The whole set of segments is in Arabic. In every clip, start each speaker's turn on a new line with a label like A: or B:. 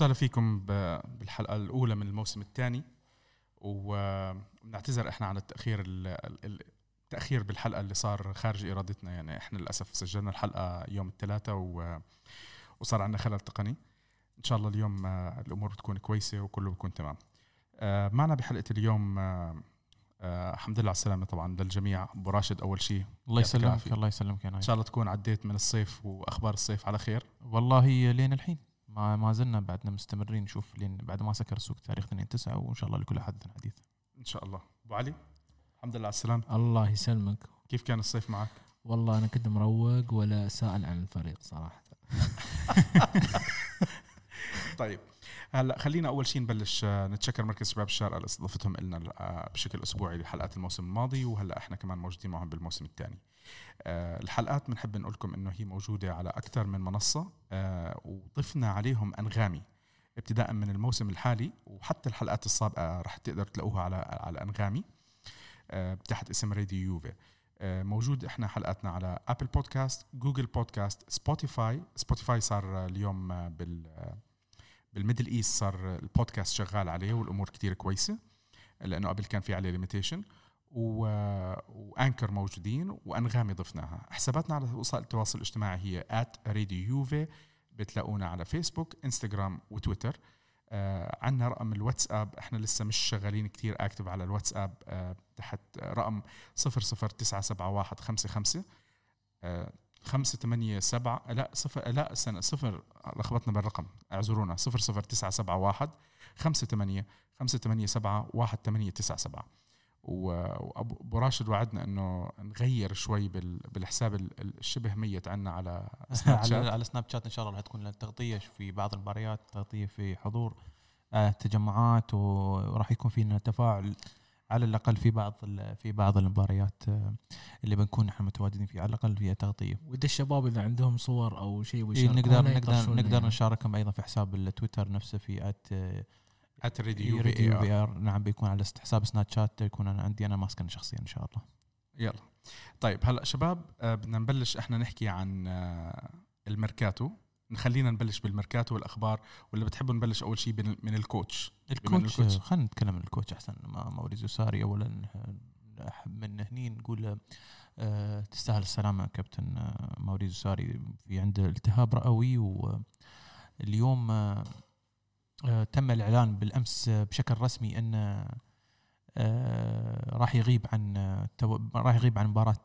A: وسهلا فيكم بالحلقة الأولى من الموسم الثاني. ونعتذر إحنا عن التأخير ال- ال- التأخير بالحلقة اللي صار خارج إرادتنا. يعني إحنا للأسف سجلنا الحلقة يوم الثلاثاء و- وصار عندنا خلل تقني. إن شاء الله اليوم آه، الأمور بتكون كويسة وكله بيكون تمام. آه، معنا بحلقة اليوم آه، الحمد لله على السلامة طبعا للجميع. أبو راشد أول شيء
B: الله يسلمك. الله يسلمك يا إن
A: شاء الله تكون عديت من الصيف وأخبار الصيف على خير.
B: والله لين الحين. ما ما زلنا بعدنا مستمرين نشوف لين بعد ما سكر السوق تاريخ 2 9 وإن شاء الله لكل حد حديث.
A: إن شاء الله. أبو علي الحمد لله على السلامة.
C: الله يسلمك.
A: كيف كان الصيف معك؟
C: والله أنا كنت مروق ولا سائل عن الفريق صراحة.
A: طيب. هلا خلينا أول شيء نبلش آه، نتشكر مركز شباب الشارقه لاستضافتهم لنا آه، بشكل أسبوعي لحلقات الموسم الماضي وهلا إحنا كمان موجودين معهم بالموسم الثاني. آه، الحلقات بنحب نقول لكم إنه هي موجودة على أكثر من منصة وضفنا عليهم أنغامي ابتداء من الموسم الحالي وحتى الحلقات السابقة رح تقدر تلاقوها على على أنغامي تحت اسم راديو يوفي. موجود إحنا حلقاتنا على Apple Podcast Google Podcast Spotify Spotify صار اليوم بال بال Middle East صار البودكاست شغال عليه والأمور كتير كويسة لأنه قبل كان في عليه limitation. وأنكر موجودين وأنغامي ضفناها حساباتنا على وسائل التواصل الاجتماعي هي راديو يوفي بتلاقونا على فيسبوك انستغرام وتويتر آه عندنا رقم الواتساب إحنا لسه مش شغالين كتير اكتف على الواتساب آه تحت رقم 0097155 آه خمسة ثمانية سبعة لا صفر لا استنى صفر لخبطنا بالرقم اعذرونا صفر صفر تسعة سبعة واحد خمسة ثمانية خمسة ثمانية سبعة واحد ثمانية تسعة سبعة. وأبو راشد وعدنا إنه نغير شوي بال- بالحساب ال- ال- الشبه ميت عنا على سناب
B: على
A: شات
B: على سناب شات إن شاء الله تكون لنا تغطية في بعض المباريات تغطية في حضور آه، تجمعات وراح يكون في لنا تفاعل على الأقل في بعض ال- في بعض المباريات آه، اللي بنكون نحن متواجدين فيها على الأقل فيها تغطية.
C: ودي الشباب إذا عندهم صور أو شيء
B: إيه، نقدر نقدر نقدر
C: يعني.
B: نشاركهم أيضا في حساب التويتر نفسه في
A: at
B: at
A: في
B: في ار نعم بيكون على حساب سناب شات يكون أنا عندي أنا ماسكه شخصيا إن شاء الله.
A: يلا. طيب هلأ شباب آه، بدنا نبلش إحنا نحكي عن آه، الميركاتو. نخلينا نبلش بالميركاتو والأخبار ولا بتحبوا نبلش أول شيء من ال coach. ال coach
B: ال
A: coach-
B: خلينا نتكلم عن ال coach أحسن. موريزيو ساري اولا من هني نقول آه، تستاهل السلامة كابتن آه، موريزيو ساري. في عنده التهاب رئوي واليوم آه، تم الإعلان بالأمس بشكل رسمي أن راح يغيب عن راح يغيب عن مباراة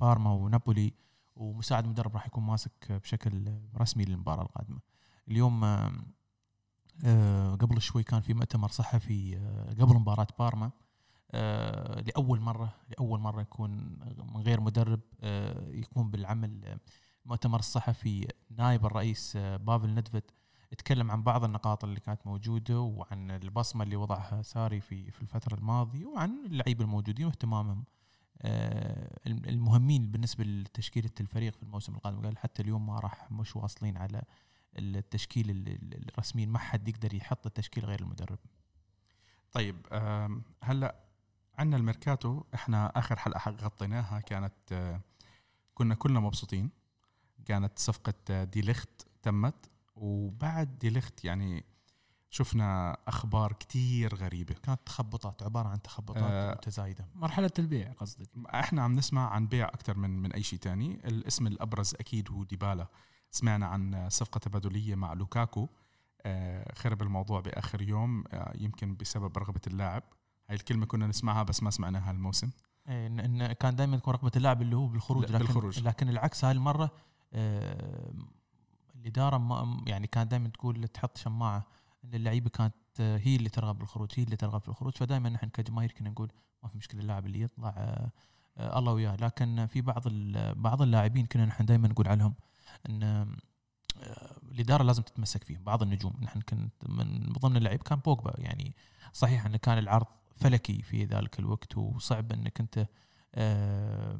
B: بارما ونابولي. ومساعد مدرب راح يكون ماسك بشكل رسمي للمباراة القادمة. اليوم آه، آه، قبل شوي كان في مؤتمر صحفي آه، قبل مباراة بارما لأول مرة لأول مرة يكون من غير مدرب يقوم بالعمل. آه، مؤتمر الصحفي نائب الرئيس بافل ندفد تكلم عن بعض النقاط اللي كانت موجودة وعن البصمة اللي وضعها ساري في في الفترة الماضية وعن اللعيبة الموجودين واهتمامهم المهمين بالنسبة لتشكيلة الفريق في الموسم القادم. قال حتى اليوم ما راح مش واصلين على التشكيل ال- ال- الرسمي. ما حد يقدر يحط التشكيل غير المدرب.
A: طيب هلا عندنا الميركاتو. إحنا آخر حلقة غطيناها كانت آه، كنا كلنا مبسوطين. كانت صفقة آه، دي ليخت تمت. وبعد دي ليخت يعني شفنا أخبار كتير غريبة.
B: كانت تخبطات عبارة عن تخبطات
A: آه.
B: متزايدة.
C: مرحلة البيع قصدك؟
A: إحنا عم نسمع عن بيع أكثر من من أي شيء تاني. الاسم الأبرز أكيد هو ديبالا. سمعنا عن صفقة تبادلية مع لوكاكو. آه، خرب الموضوع بآخر يوم. آه، يمكن بسبب رغبة اللاعب. هاي الكلمة كنا نسمعها بس ما سمعناها الموسم
B: إيه، إن إن كان دائما يكون رغبة اللاعب اللي هو بالخروج لكن
A: بالخروج.
B: لكن العكس هاي المرة آه، الإدارة ما يعني كانت دائما تقول تحط شماعة. إن اللعيبة كانت آه، هي اللي ترغب بالخروج هي اللي ترغب في الخروج. فدائما نحن كجماهير كنا نقول ما في مشكلة اللاعب اللي يطلع آه، آه، الله وياه. لكن في بعض بعض اللاعبين كنا نحن دائما نقول عليهم إن آه، الإدارة لازم تتمسك فيهم بعض النجوم. نحن كنت من ضمن اللعيب كان بوجبا. يعني صحيح انه كان العرض فلكي في ذلك الوقت وصعب انك انت آه،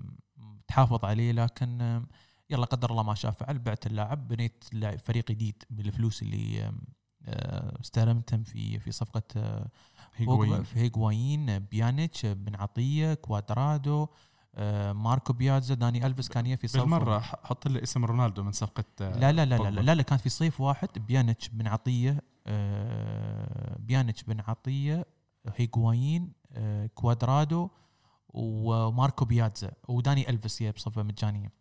B: تحافظ عليه لكن آه، يلا قدر الله ما شاء فعل بعت اللاعب بنيت فريق جديد بالفلوس اللي آه، آه، استلمتهم في في صفقة آه،
A: هيغوين.
B: في هيغوايين بيانيتش بن عطية كوادرادو آه، ماركو بيازا داني ألفيس كان في
A: صيف بالمرة حط لي اسم رونالدو من صفقة آه،
B: لا لا لا لا,
A: بوجبا.
B: لا, لا كان في صيف واحد بيانيتش بن عطية آه، بيانيتش بن عطية هيغوايين آه، كوادرادو وماركو بيازا وداني ألفيس بصفة مجانية.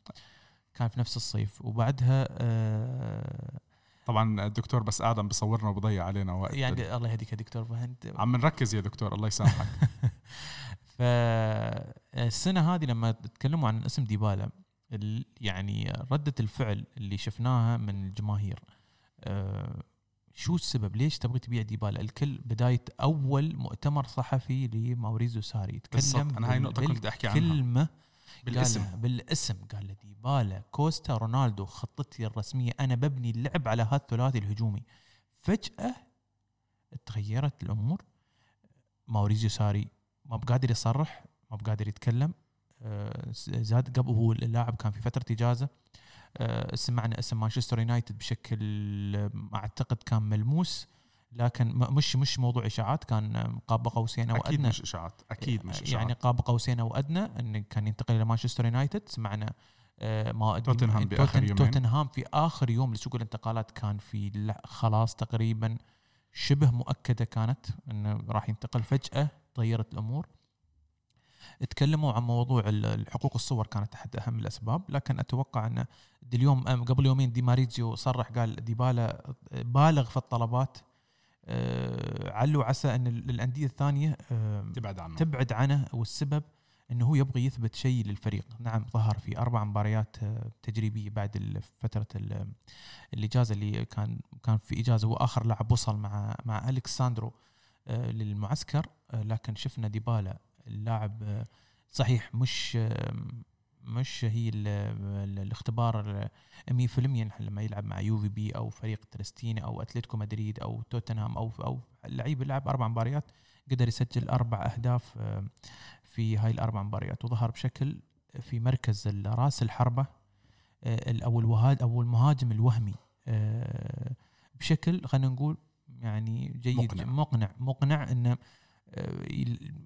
B: كان في نفس الصيف. وبعدها آه،
A: طبعا الدكتور بس آدم بصورنا وبضيع علينا وقت.
B: يعني الله يهديك يا دكتور فهد
A: عم نركز يا دكتور الله يسامحك.
B: فالسنه هذه لما تكلموا عن اسم ديبالا ال- يعني ردة الفعل اللي شفناها من الجماهير آه، شو السبب؟ ليش تبغي تبيع ديبالا؟ الكل بداية أول مؤتمر صحفي لماوريزيو ساري
A: بالضبط
B: تكلم
A: أنا هاي نقطه كنت أحكي عنها.
B: بالكلمة
A: بالاسم.
B: قالها بالاسم قال له ديبالا كوستا رونالدو خطتي الرسمية أنا ببني اللعب على هذا الثلاثي الهجومي. فجأة تغيرت الأمور. ماوريزيو ساري ما بقادر يصرح ما بقادر يتكلم. آه، زاد قبل هو اللاعب كان في فترة إجازة. آه، سمعنا اسم مانشستر يونايتد بشكل آه، أعتقد كان ملموس. لكن مش مش موضوع إشاعات كان آه، قاب قوسين أو
A: أكيد
B: ادنى
A: مش إشاعات أكيد مش اشاعات
B: يعني قاب قوسين أو ادنى انه كان ينتقل إلى مانشستر يونايتد سمعنا آه، ما
A: توتنهام بآخر
B: توتن-
A: يومين.
B: توتنهام في آخر يوم لسوق الانتقالات كان في لا- خلاص تقريبا شبه مؤكدة كانت انه راح ينتقل فجأة تغيرت الأمور. تكلموا عن موضوع الحقوق الصور كانت أحد أهم الأسباب لكن أتوقع إن اليوم قبل يومين دي ماريزيو صرح قال ديبالا بالغ في الطلبات. آه، علو عسى أن ال- الأندية الثانية
A: تبعد عنه.
B: تبعد عنه والسبب إنه هو يبغى يثبت شيء للفريق. نعم ظهر في أربع مباريات آه، تجريبية بعد فترة ال- الاجازه اللي كان كان في إجازة وآخر لاعب وصل مع مع ألكساندرو آه، للمعسكر. لكن شفنا ديبالا اللاعب صحيح مش مش هي ال- ال- الاختبار ال- 100% لما يلعب مع يو في بي أو فريق تريستينا أو أتلتيكو مدريد أو توتنهام أو أو لعيب لعب أربع مباريات قدر يسجل أربع أهداف آه، في هاي الأربع مباريات وظهر بشكل في مركز رأس الحربة آه، أو الوهاد أو المهاجم الوهمي آه، بشكل خلينا نقول يعني جيد
A: مقنع.
B: مقنع مقنع إنه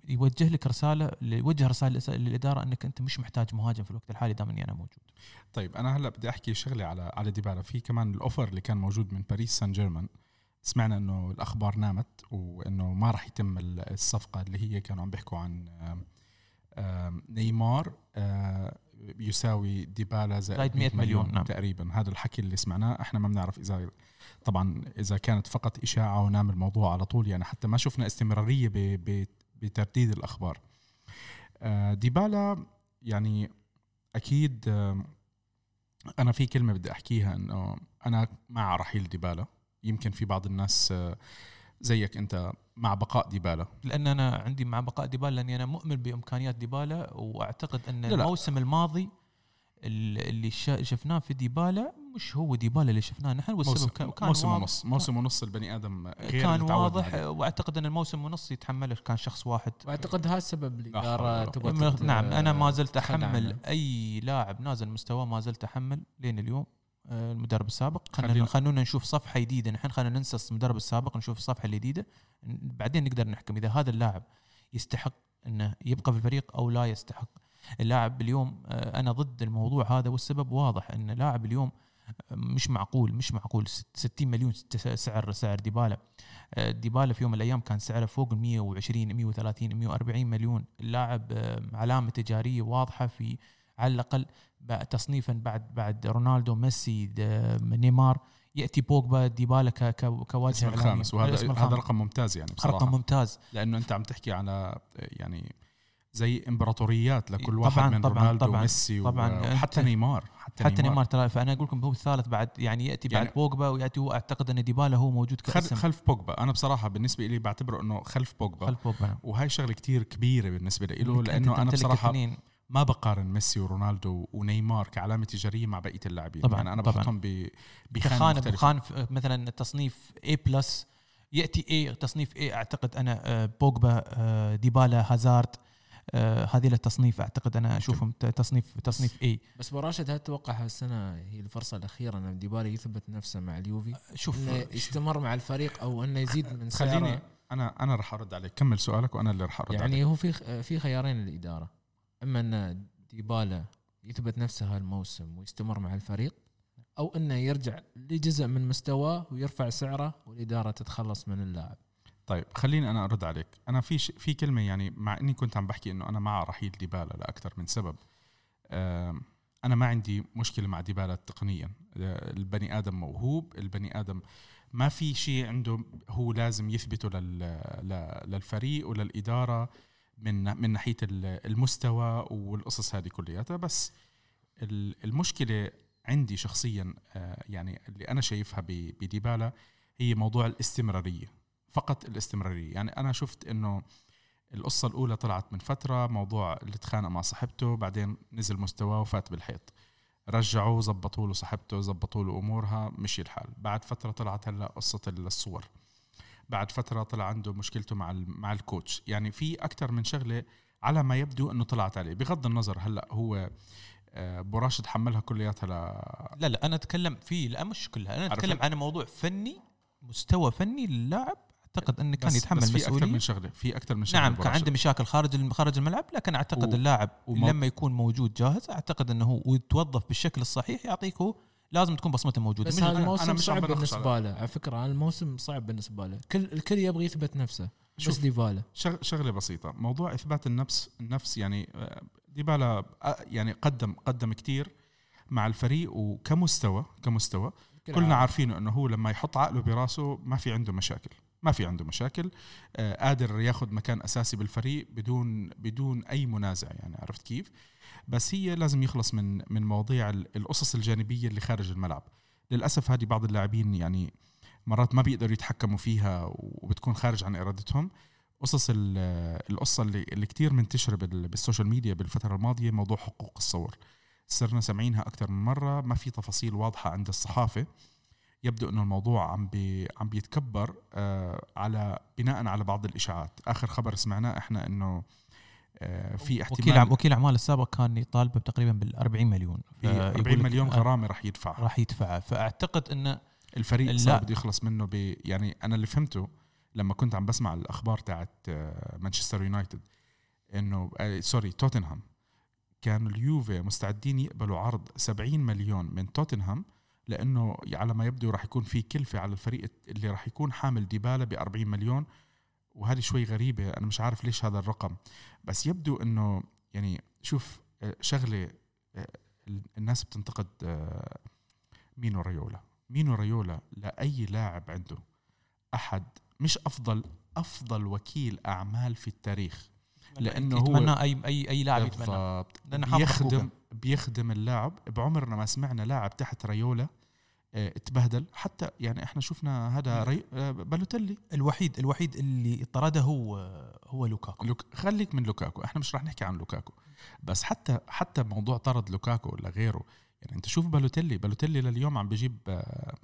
B: يوجه لك رسالة يوجه رسالة للإدارة أنك أنت مش محتاج مهاجم في الوقت الحالي دام إني أنا موجود.
A: طيب أنا هلأ بدي أحكي شغلة على على ديبالا في كمان الأوفر اللي كان موجود من باريس سان جيرمان. سمعنا إنه الأخبار نامت وإنه ما راح يتم ال- الصفقة اللي هي كانوا عم بيحكوا عن نيمار. آه، يساوي ديبالا زائد
B: زائد
A: 100
B: 100 مليون،
A: مليون
B: نعم.
A: تقريبا. هذا الحكي اللي سمعناه إحنا ما بنعرف اذا طبعا إذا كانت فقط إشاعة ونام الموضوع على طول يعني حتى ما شفنا استمرارية بترديد الأخبار. آه، ديبالا يعني أكيد آم، أنا في كلمة بدي أحكيها إنه أنا مع رحيل ديبالا. يمكن في بعض الناس آه، زيك أنت مع بقاء ديبالا؟
B: لأن أنا عندي مع بقاء ديبالا لأني أنا مؤمن بإمكانيات ديبالا وأعتقد أن
A: لا لا.
B: الموسم الماضي ال- اللي شفناه في ديبالا مش هو ديبالا اللي شفناه. نحن والسبب
A: موسم,
B: كان كان
A: موسم ونص. موسم ونص البني آدم غير
B: كان
A: اللي
B: واضح.
A: عليه.
B: وأعتقد أن الموسم ونص يتحمله كان شخص واحد.
C: وأعتقد هذا السبب الاداره تبغى تت-
B: نعم أنا ما زلت
C: تتخلى أحمل.
B: أي لاعب نازل مستواه ما زلت أحمل لين اليوم. آه، المدرب السابق.
A: خلينا-
B: خلونا نشوف صفحة جديدة. نحن خلينا ننسى المدرب السابق نشوف الصفحة الجديدة. بعدين نقدر نحكم إذا هذا اللاعب يستحق إنه يبقى في الفريق أو لا يستحق. اللاعب اليوم آه، أنا ضد الموضوع هذا والسبب واضح إن لاعب اليوم آه، مش معقول مش معقول. ست- 60 مليون سعر سعر ديبالا. آه، ديبالا في يوم من الأيام كان سعره فوق ال 120 130 140 مليون. اللاعب آه، علامة تجارية واضحة في على الأقل تصنيفا بعد بعد رونالدو ميسي نيمار يأتي بوجبا ديبالا كواجهه إعلامية.
A: الخامس وهذا
B: الاسم
A: هذا
B: الخامس.
A: رقم ممتاز يعني بصراحة
B: رقم ممتاز
A: لأنه أنت عم تحكي على يعني زي إمبراطوريات لكل واحد
B: طبعاً،
A: من
B: طبعاً،
A: رونالدو
B: طبعاً،
A: وميسي
B: طبعاً.
A: وحتى نيمار حتى,
B: حتى نيمار ترى فأنا أقول لكم هو الثالث بعد يعني يأتي بعد
A: يعني-
B: بوجبا ويأتي هو أعتقد أن ديبالا هو موجود كاسم
A: خلف بوجبا أنا بصراحة بالنسبة لي بعتبره إنه خلف بوجبا
B: خلف بوجبا
A: وهي شغلة كتير كبيرة بالنسبة له
B: إنك لأنه
A: أنا
B: بصراحة.
A: ما بقارن ميسي ورونالدو ونيمار كعلامة تجارية مع بقية اللاعبين.
B: طبعاً،
A: يعني أنا
B: طبعاً.
A: بحطهم ب- بخانة
B: بخان مثلا تصنيف A plus يأتي A تصنيف A أعتقد أنا آه، بوجبا آه، ديبالا هازارد آه، هذه التصنيف أعتقد أنا أشوفهم ت- تصنيف تصنيف A.
C: بس ابو راشد هل تتوقع هالسنه هي الفرصة الأخيرة أن ديبالا يثبت نفسه مع اليوفي؟
B: شوف
C: أنه يستمر مع الفريق أو أنه يزيد من
A: خليني
C: سعره
A: أنا أنا رح أرد عليك. كمل سؤالك وأنا اللي رح أرد عليك.
C: يعني هو في في خيارين للإدارة. أما أن ديبالا يثبت نفسه هالموسم ويستمر مع الفريق أو أنه يرجع لجزء من مستواه ويرفع سعره والإدارة تتخلص من اللاعب.
A: طيب خليني أنا أرد عليك. أنا في ش... في كلمة يعني مع إني كنت عم بحكي إنه أنا مع رحيل ديبالا لأكثر من سبب. أنا ما عندي مشكلة مع ديبالا تقنيا. آه، البني آدم موهوب البني آدم ما في شيء عنده هو لازم يثبته لل... للفريق وللإدارة. من من ناحية ال- المستوى والقصص هذه كلياتها. بس ال- المشكلة عندي شخصيا آه، يعني اللي أنا شايفها بديبالا هي موضوع الاستمرارية فقط الاستمرارية. يعني أنا شفت إنه القصة الأولى طلعت من فترة موضوع اللي تخانق مع صاحبته بعدين نزل مستواه وفات بالحيط. رجعوه زبطوا له صاحبته زبطوا له أمورها مشي الحال. بعد فترة طلعت هلا قصة الصور. بعد فترة طلع عنده مشكلته مع مع الكوتش. يعني في أكثر من شغلة على ما يبدو إنه طلعت عليه. بغض النظر هلأ هو آه، أبو راشد حملها كلياتها ل
B: لا لا أنا أتكلم في لا مش كلها.
A: أنا؟
B: أتكلم عن موضوع فني مستوى فني للاعب. أعتقد انه كان يتحمل
A: بس في
B: أكثر
A: من شغلة في أكثر من شغلة
B: نعم كان. عنده مشاكل خارج خارج الملعب لكن أعتقد
A: و-
B: اللاعب
A: ومو-
B: لما يكون موجود جاهز أعتقد إنه هو يتوظف بالشكل الصحيح يعطيك لازم تكون بصمته موجودة.
C: بس هذا. الموسم صعب بالنسبة له على فكرة هذا الموسم صعب بالنسبة له. كل الكل يبغى يثبت نفسه بس
A: شوف.
C: ديبالا
A: شغ- شغلة بسيطة. موضوع إثبات النفس النفس يعني آه، ديبالا آه، يعني قدم قدم كتير مع الفريق وكمستوى كمستوى. كلنا عارفين إنه هو لما يحط عقله براسه ما في عنده مشاكل. ما في عنده مشاكل آه، قادر ياخذ مكان أساسي بالفريق بدون بدون أي منازع يعني عرفت كيف؟ بس هي لازم يخلص من من مواضيع ال- القصص الجانبية اللي خارج الملعب. للأسف هذه بعض اللاعبين يعني مرات ما بيقدروا يتحكموا فيها وبتكون خارج عن إرادتهم. قصص ال- القصة اللي اللي كثير منتشرة بال- بال social media بالفترة الماضية موضوع حقوق الصور. صرنا سامعينها أكثر من مرة ما في تفاصيل واضحة عند الصحافة. يبدو إنه الموضوع عم بي عم بيتكبر آه على بناء على بعض الإشاعات. آخر خبر سمعناه إحنا إنه آه في احتمال
B: وكيل عم وكيل أعمال السابق كان يطالبه تقريبا بال 40 مليون.
A: في
B: فيقول
A: 40
B: لك-
A: مليون
B: آه،
A: غرامة رح يدفعها
B: راح يدفعها فأعتقد انه
A: الفريق
B: لا.
A: صار بده يخلص منه ب يعني أنا اللي فهمته لما كنت عم بسمع الأخبار تاعت آه، مانشستر يونايتد إنه آه، سوري توتنهام. كانوا اليوفي مستعدين يقبلوا عرض 70 مليون من توتنهام لأنه على ما يبدو راح يكون في كلفة على الفريق اللي راح يكون حامل ديبالا ب 40 مليون وهذه شوي غريبة أنا مش عارف ليش هذا الرقم. بس يبدو إنه يعني شوف آه، شغلة آه، الناس بتنتقد آه، مينو ريولا. مينو ريولا لأي لاعب عنده أحد مش أفضل أفضل وكيل أعمال في التاريخ. لأنه هو
B: يتمنى اي اي أي لاعب يتمنى.
A: بيخدم. بيخدم اللاعب. بعمرنا ما سمعنا لاعب تحت ريولا آه، اتبهدل. حتى يعني إحنا شفنا هذا ري... آه، بالوتيلي
B: الوحيد الوحيد اللي طرده هو هو لوكاكو.
A: لوك... خليك من لوكاكو. إحنا مش رح نحكي عن لوكاكو. بس حتى حتى موضوع طرد لوكاكو ولا غيره يعني أنت شوف بالوتيلي بالوتيلي لليوم عم بيجيب آه،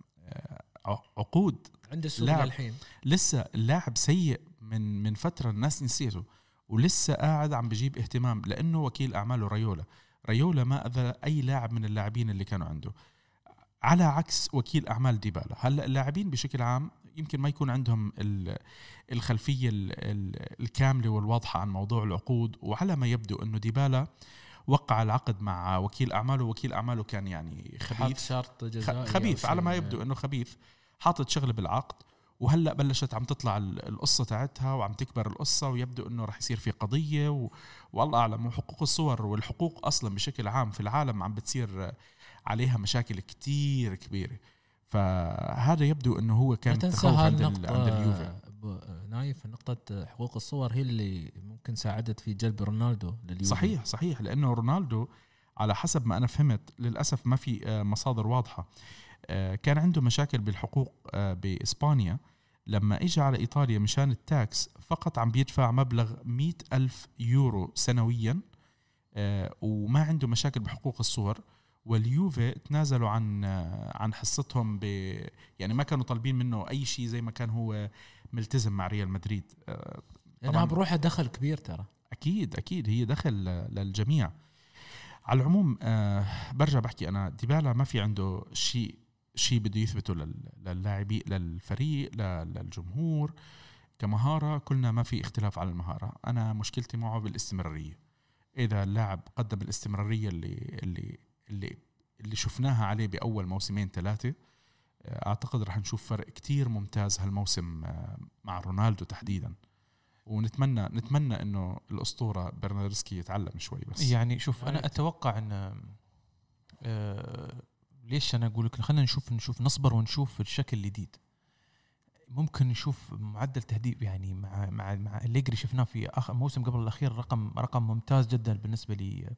A: عقود
C: عنده السوق
A: لاعب.
C: للحين.
A: لسه اللاعب سيء من من فترة الناس نسيته ولسه قاعد عم بجيب اهتمام لأنه وكيل أعماله ريولا. ريولا ما أذى أي لاعب من اللاعبين اللي كانوا عنده. على عكس وكيل أعمال ديبالا. هلأ اللاعبين بشكل عام يمكن ما يكون عندهم ال- الخلفية ال- ال- الكاملة والواضحة عن موضوع العقود وعلى ما يبدو إنه ديبالا وقع العقد مع وكيل أعماله وكيل أعماله كان يعني خبيث.
C: شرط جزائي
A: خبيث على. ما يبدو إنه خبيث. حاطط شغلة بالعقد وهلأ بلشت عم تطلع ال- القصة تاعتها وعم تكبر القصة ويبدو إنه رح يصير في قضية و... والله أعلم وحقوق الصور والحقوق أصلا بشكل عام في العالم عم بتصير عليها مشاكل كتير كبيرة. فهذا يبدو إنه هو كان تخوف عند, عند اليوفي.
C: نايف نقطة حقوق الصور هي اللي ممكن ساعدت في جلب رونالدو لليوفي.
A: صحيح صحيح لأنه رونالدو على حسب ما أنا فهمت للأسف ما في آه، مصادر واضحة. آه، كان عنده مشاكل بالحقوق آه، بإسبانيا. لما اجى على إيطاليا مشان ال tax فقط عم بيدفع مبلغ مئة ألف يورو سنويا وما عنده مشاكل بحقوق الصور. واليوفي تنازلوا عن عن حصتهم ب يعني ما كانوا طالبين منه أي شيء زي ما كان هو ملتزم مع ريال مدريد. آه، طبعاً.
C: بروحها دخل كبير ترى.
A: أكيد أكيد هي دخل للجميع. على العموم آه برجع بحكي أنا ديبالا ما في عنده شيء شيء بده يثبته لل- للاعبين للفريق للجمهور. كمهارة كلنا ما في اختلاف على المهارة. أنا مشكلتي معه بالاستمرارية. إذا اللاعب قدم الاستمرارية اللي اللي اللي اللي شفناها عليه بأول موسمين ثلاثة آه، أعتقد رح نشوف فرق كتير ممتاز هالموسم آه، مع رونالدو تحديدا ونتمنى نتمنى إنه الأسطورة برناردسكي يتعلم شوي بس
B: يعني شوف أنا
C: رأيت.
B: أتوقع إن آه ليش أنا أقول لك خلينا نشوف نشوف نصبر ونشوف الشكل الجديد ممكن نشوف معدل تهديف يعني مع مع مع الليجري شفناه في اخر موسم قبل الأخير رقم رقم ممتاز جدا بالنسبة لي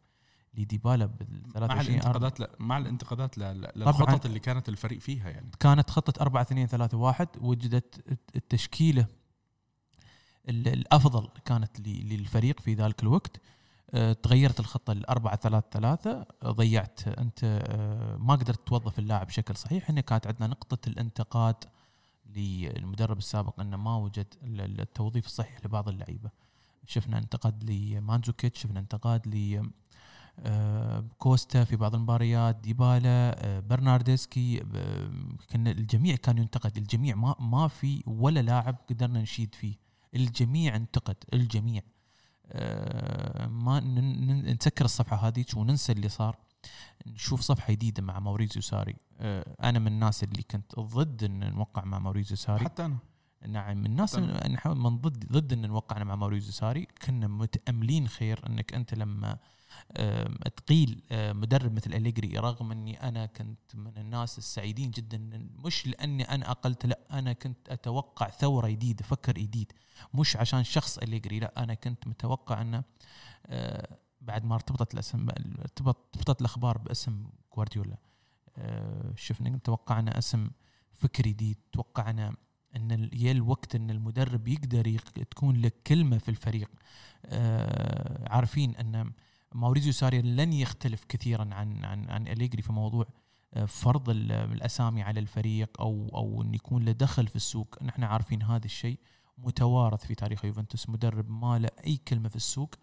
B: لديبالا بال
A: مع
B: 23
A: الانتقادات لا مع الانتقادات للخطط اللي كانت الفريق فيها يعني.
B: كانت خطة 4 2 3 1 وجدت التشكيلة ال- الأفضل كانت للفريق في ذلك الوقت. آه، تغيرت الخطة ل 4 3 3 ضيعت أنت آه، ما قدرت توظف اللاعب بشكل صحيح. هنا كانت عندنا نقطة الانتقاد للمدرب السابق أنه ما وجد ال- ال- التوظيف الصحيح لبعض اللعيبة. شفنا انتقاد لمانزوكيتش شفنا انتقاد كوستا في بعض المباريات ديبالا آه، برناردسكي آه، كان الجميع كان ينتقد الجميع ما ما في ولا لاعب قدرنا نشيد فيه. الجميع انتقد الجميع. آه، ما نسكر الصفحة هذيك وننسى اللي صار. نشوف صفحة جديدة مع موريزيو ساري. آه، أنا من الناس اللي كنت ضد إن نوقع مع موريزيو ساري.
A: حتى أنا.
B: نعم من الناس نحاول من ضد ضد إن نوقعنا مع موريزيو ساري. كنا متأملين خير إنك أنت لما تقيل مدرب مثل أليجري رغم أني أنا كنت من الناس السعيدين جدا مش لأني أنا أقلت لا أنا كنت أتوقع ثورة جديدة فكر جديد مش عشان شخص أليجري لا أنا كنت متوقع أنه آه، بعد ما ارتبطت الاسم ارتبط ارتبطت الأخبار باسم جوارديولا آه، شفنا توقعنا اسم فكر جديد توقعنا أن يا الوقت أن المدرب يقدر يق- تكون له كلمة في الفريق آه، عارفين ان ماوريزيو ساري لن يختلف كثيرا عن عن عن أليجري في موضوع آه، فرض ال- الأسامي على الفريق أو أو إن يكون له دخل في السوق. نحن عارفين هذا الشيء متوارث في تاريخ يوفنتوس. مدرب ما له أي كلمة في السوق.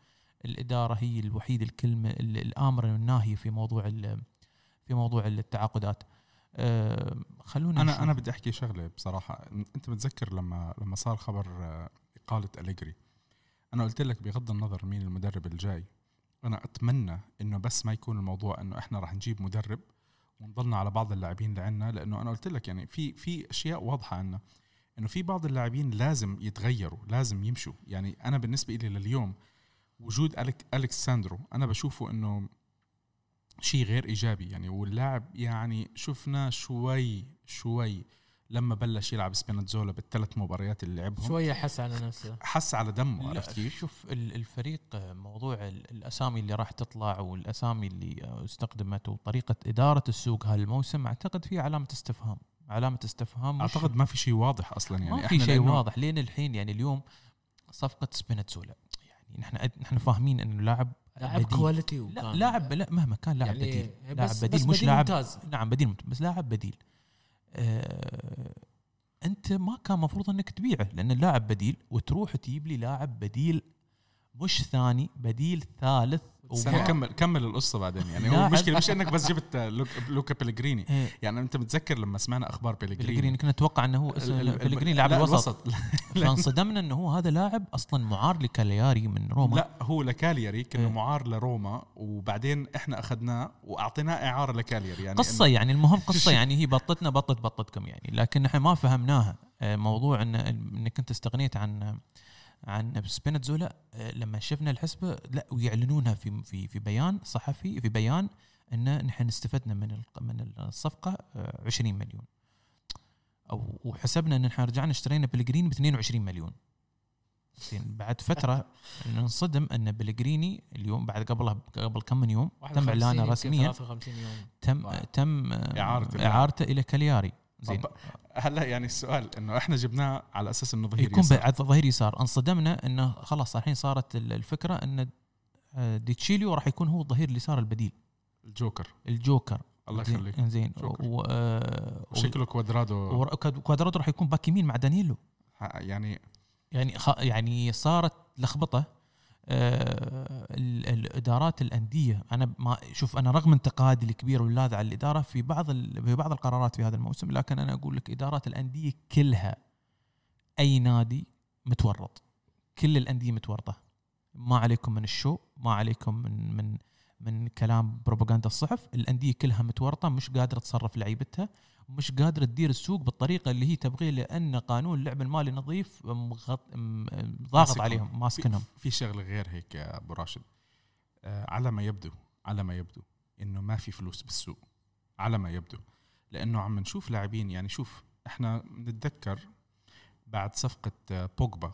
B: الإدارة هي الوحيد الكلمة ال- الامره والناهيه في موضوع في موضوع التعاقدات. آه، خلونا
A: أنا
B: نشوف.
A: أنا بدي أحكي شغلة بصراحة. أنت متذكر لما لما صار خبر آه، إقالة أليجري؟ أنا قلت لك بغض النظر مين المدرب الجاي أنا أتمنى إنه بس ما يكون الموضوع إنه إحنا راح نجيب مدرب ونضلنا على بعض اللاعبين اللي عندنا لأنه أنا قلت لك يعني في في أشياء واضحة عنا إنه في بعض اللاعبين لازم يتغيروا لازم يمشوا. يعني أنا بالنسبة لي لليوم وجود أليك الكساندرو أنا بشوفه إنه شيء غير إيجابي. يعني واللاعب يعني شفنا شوي شوي لما بلش يلعب سبيناتزولا بالثلاث مباريات اللي لعبهم
C: شوية حس على نفسه.
A: حس على دمه عرفت كيف؟
B: شوف ال- الفريق آه، موضوع ال- الأسامي اللي راح تطلع والأسامي اللي آه، استخدمت وطريقة إدارة السوق هالموسم أعتقد في علامة استفهام. علامة استفهام
A: أعتقد ما في شيء واضح أصلا يعني.
B: ما في شيء
A: لأنه
B: واضح. لين الحين يعني اليوم صفقة سبيناتزولا يعني نحن نحن فاهمين إنه لاعب
C: لاعب. كواليتي
B: لا لاعب لا مهما كان لاعب
C: يعني
B: بديل. لاعب بديل مش لاعب
C: ممتاز.
B: نعم بديل ممتاز بس لاعب بديل. آه أنت ما كان مفروض إنك تبيعه لأن اللاعب بديل وتروح تجيب لي لاعب بديل مش ثاني بديل ثالث.
A: كمل كمل القصة بعدين يعني. هو المشكلة مش إنك بس جبت لوك لوكا بيليغريني
B: إيه،
A: يعني أنت متذكر لما سمعنا أخبار بيلغريني
B: بيلغريني كنا نتوقع إنه هو بيلغريني لاعب
A: لا،
B: الوسط. فانصدمنا إنه هو هذا لاعب أصلا معار لكالياري من روما.
A: لا هو لكالياري كأنه
B: إيه.
A: معار لروما وبعدين إحنا أخذناه وأعطيناه إعارة لكالياري. يعني
B: قصة يعني المهم قصة يعني هي بطتنا بطت بطتكم يعني. لكن إحنا ما فهمناها آه، موضوع ان إنك أنت استغنيت عن عن سبينتزولا آه، لما شفنا الحسبة لا ويعلنونها في في في بيان صحفي في بيان إن نحن استفدنا من من الصفقة آه، 20 مليون. أو وحسبنا إن نحن رجعنا اشترينا بلغريني ب 22 مليون. زين بعد فترة ننصدم إن بلغريني اليوم بعد قبلها قبل كم من يوم تم
C: 51 إعلانه
B: رسميا.
C: 53 يوم.
B: تم. تم
A: إعارة اللاعب.
B: إعارته إلى كالياري. زين.
A: هلا يعني السؤال إنه إحنا جبناه على أساس إنه ظهير
B: يكون
A: يسار.
B: بعد ظهير يسار. انصدمنا إنه خلاص الحين صارت ال- الفكرة إن آه، ديتشيليو راح يكون هو الظهير اليسار البديل.
A: الجوكر.
B: الجوكر.
A: الله يخليك.
B: زين.
A: شكراً.
B: و- آه،
A: شكله كوادرادو.
B: و- كوادرادو راح يكون باك يمين مع دانييلو
A: يعني
B: يعني خ... يعني صارت لخبطة. الإدارات الأندية. أنا ما شوف أنا رغم انتقادي الكبير واللاذع على الإدارة في بعض. في بعض القرارات في هذا الموسم لكن أنا أقول لك إدارات الأندية كلها أي نادي متورط. كل الأندية متورطة. ما عليكم من ال show ما عليكم من من من كلام بروباغندا الصحف. الأندية كلها متورطة مش قادرة تصرف لعيبتها. مش قادره تدير السوق بالطريقة اللي هي تبغيه لأن قانون اللعب المالي نظيف مغط... ضاغط. عليهم ماسكنهم.
A: في, في شغلة غير هيك يا أبو راشد. آه على ما يبدو على ما يبدو إنه ما في فلوس بالسوق. على ما يبدو لأنه عم نشوف لاعبين يعني شوف إحنا نتذكر بعد صفقة آه، بوجبا.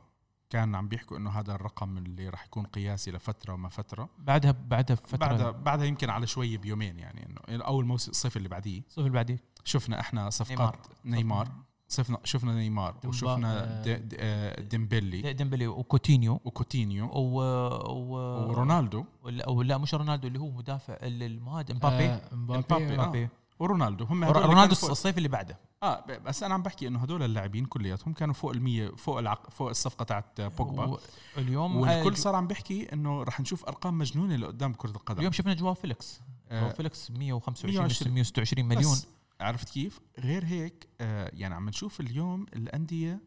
A: كان عم بيحكوا إنه هذا الرقم اللي راح يكون قياسي لفترة وما فترة.
B: بعدها بعدها بفتره
A: بعدها بعدها يمكن على شوي بيومين يعني إنه أول موسم الصيف اللي بعديه.
B: الصيف اللي بعديه.
A: شفنا إحنا صفقات نيمار, نيمار. شفنا شفنا نيمار. وشفنا
C: آه،
A: آه، ديمبلي
B: ديمبلي وكوتينيو.
A: وكوتينيو.
B: و... و...
A: ورونالدو.
B: ولا لا مش رونالدو اللي هو مدافع المهاجم مبابي.
C: آه،
A: مبابي،
C: مبابي
A: آه. ورونالدو. هم
B: رونالدو الصيف اللي بعده.
A: آه بس أنا عم بحكي إنه هدول اللاعبين كلياتهم كانوا فوق ال فوق العق... فوق الصفقة تاعت بوجبا.
B: اليوم
A: والكل صار عم بيحكي إنه رح نشوف أرقام مجنونة لقدام كرة القدم.
B: اليوم شفنا جواو فيليكس.
A: آه،
B: جواو فيليكس 125
A: 120
B: 126 مليون.
A: عرفت كيف؟ غير هيك آه يعني عم نشوف اليوم الأندية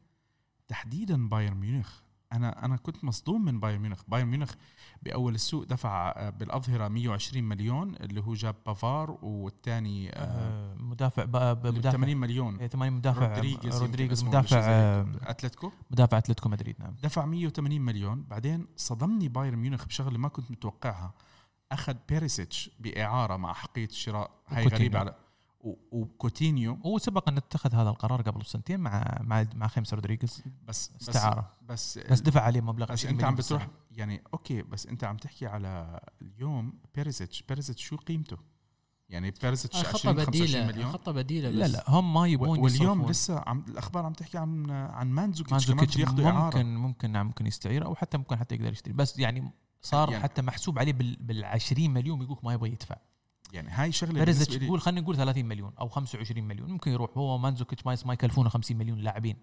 A: تحديدا بايرن ميونخ. أنا أنا كنت مصدوم من بايرن ميونخ. بايرن ميونخ بأول السوق دفع آه، بالأظهرة 120 مليون اللي هو جاب بافار والثاني آه
B: آه، مدافع ب- ب- مدافع
A: 80 مليون.
B: إيه، 80 مدافع
A: رودريغيز اسمه
B: مدافع.
A: أتلتيكو.
B: مدافع أتلتيكو مدريد نعم.
A: دفع 180 مليون. بعدين صدمني بايرن ميونخ بشغلة ما كنت متوقعها. أخذ بيريسيتش بإعارة مع أحقية الشراء. هاي. غريبة على وكوتينيو
B: هو سبق أن اتخذ هذا القرار قبل سنتين مع مع مع خيمس رودريغيز.
A: بس بس
B: استعارة
A: بس
B: بس دفع عليه مبلغ
A: بس
B: 20 أنت
A: عم. بتروح يعني okay بس أنت عم تحكي على اليوم بيريزيتش. بيريزيتش شو قيمته؟ يعني بيريزيتش
C: خطة
A: 20 25
C: بديلة
A: مليون.
C: خطة بديلة بس.
B: لا لا هم ما يبغون
A: و- واليوم
B: يصرفون.
A: لسه عم الأخبار عم تحكي عن عن مانزوكيتش كمان
B: مانزوكيتش
A: ياخذوا إعارة
B: ممكن ممكن نعم ممكن يستعير أو حتى ممكن حتى يقدر يشتري. بس يعني صار
A: يعني-
B: حتى محسوب عليه بال, بال 20 مليون يقول ما يبغى يدفع.
A: يعني هاي شغلة
B: بيريزيتش
A: بالنسبة لي.
B: يقول خلينا نقول 30 مليون أو 25 مليون ممكن يروح هو مانزوكيتش ما ما يكلفونه 50 مليون لاعبين.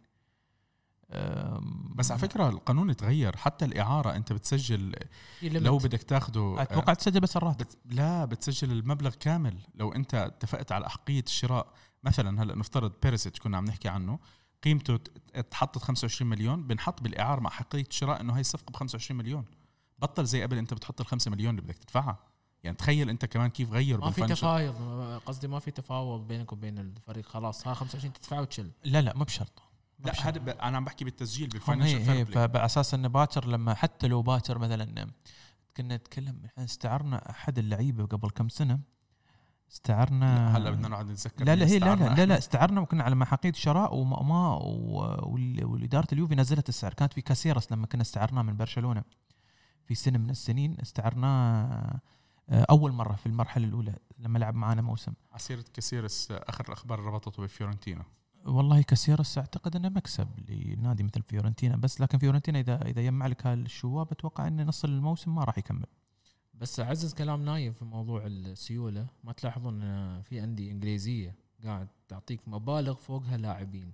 A: بس على فكرة القانون تغير حتى الإعارة أنت بتسجل لو. بدك تاخده
B: أتوقع تسجل بس الراتب.
A: بت... لا بتسجل المبلغ كامل. لو أنت اتفقت على أحقية الشراء مثلا هلأ نفترض بيريسيتش كنا عم نحكي عنه قيمته اتحطت 25 مليون بنحط بالإعارة مع حقيه الشراء إنه هاي الصفقه ب 25 مليون. بطل زي قبل أنت بتحط ال 5 مليون اللي بدك تدفعها. يعني تخيل أنت كمان كيف غير
C: ما في تفاوض قصدي ما في تفاوض بينك وبين الفريق. خلاص ها 25 تدفع وتشل
B: لا لا مو بشرط.
A: لا هذا ب... أنا عم بحكي بالتسجيل
B: بال
A: financial
B: fair
A: play
B: فعلى أساس إنه باكر لما حتى لو باكر مثلا كنا نتكلم إحنا استعرنا أحد اللعيبة قبل كم سنة. استعرنا
A: هلا بدنا نقعد نتذكر.
B: لا لا هي لا لا لا, لا. استعرنا وكنا على محاقيد شراء وما ما والإدارة اليوفي نزلت السعر. كانت في كاسيرس لما كنا استعرناه من برشلونة. في سنة من السنين استعرناه أول مرة في المرحلة الأولى لما لعب معنا موسم.
A: عسيرة كاسيرس آخر الأخبار ربطته بفيورنتينا.
B: والله كاسيرس أعتقد أنه مكسب لنادي مثل فيورنتينا بس لكن فيورنتينا إذا إذا يجمع لك هالشواب أتوقع إن نص الموسم ما راح يكمل.
C: بس اعزز كلام نايف في موضوع السيولة ما تلاحظون إن في أندية إنجليزية قاعد تعطيك مبالغ فوقها لاعبين.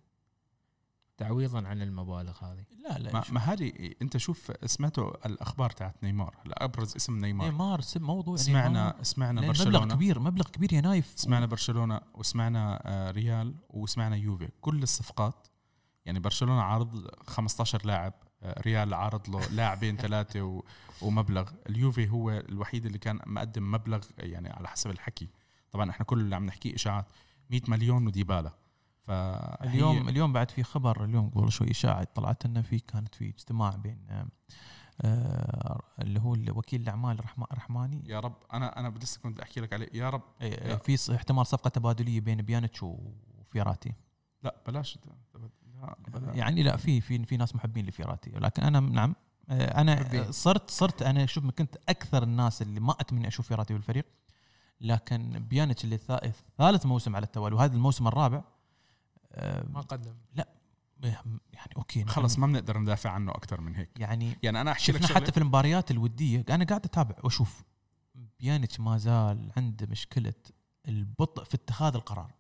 C: تعويضا عن المبالغ هذه؟
B: لا لا
A: ما, ما هذه انت شوف سمعتوا الأخبار تاعت نيمار أبرز اسم نيمار.
B: نيمار سب موضوع
A: سمعنا سمعنا
B: لأن مبلغ
A: برشلونة.
B: كبير مبلغ كبير يا نايف
A: سمعنا برشلونة وسمعنا آه، ريال وسمعنا يوفي. كل الصفقات يعني برشلونة عارض 15 لاعب آه، ريال عارض له لاعبين ثلاثة و- ومبلغ. اليوفي هو الوحيد اللي كان مقدم مبلغ يعني على حسب الحكي. طبعا إحنا كل اللي عم نحكيه إشاعات. 100 مليون وديبالا.
B: اليوم اليوم بعد في خبر اليوم قبل شوي إشاعة طلعت إنه في كانت في اجتماع بين آه، اللي هو وكيل الأعمال رحمة رحماني.
A: يا رب أنا أنا لسه كنت أحكي لك عليه. يا رب.
B: آه، في احتمال صفقة تبادلية بين بيانيتش وفيراتي.
A: لا بلاش. لا بلا
B: يعني لا في في في ناس محبين لفيراتي. لكن أنا نعم. آه،
C: أنا.
B: صرت صرت أنا شوف كنت أكثر الناس اللي ما أتمنى أشوف فيراتي بالفريق. لكن بيانيتش اللي ثا- ثالث موسم على التوالي وهذا الموسم الرابع
C: ما قدم.
B: يعني okay
A: خلص ما بنقدر ندافع عنه أكثر من هيك.
B: يعني
A: يعني أنا أحكي لك
B: حتى في المباريات الودية أنا قاعد أتابع وأشوف. بيانيتش ما زال عنده مشكلة البطء في اتخاذ القرار.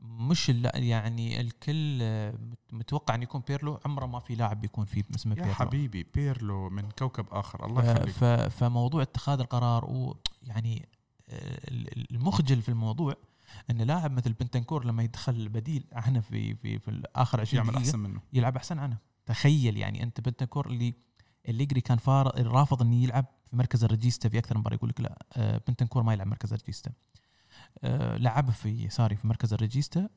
B: مش ال- يعني الكل مت- متوقع إن يكون بيرلو عمره ما في لاعب بيكون فيه اسمه
A: يا
B: بيرلو.
A: حبيبي بيرلو من كوكب آخر الله يخليك.
B: ف- فموضوع اتخاذ القرار ويعني آه، ال- ال- المخجل في الموضوع إن لاعب مثل بنتنكور لما يدخل بديل عنه في في في اخر 20
A: يعمل أحسن منه.
B: يلعب أحسن عنه تخيل يعني أنت بنتنكور اللي أليجري كان فا رافض إنه يلعب في مركز ال regista في أكثر من مباراة يقول لك لا آه، بنتنكور ما يلعب مركز ال regista. آه، لعبه في ساري في مركز ال regista.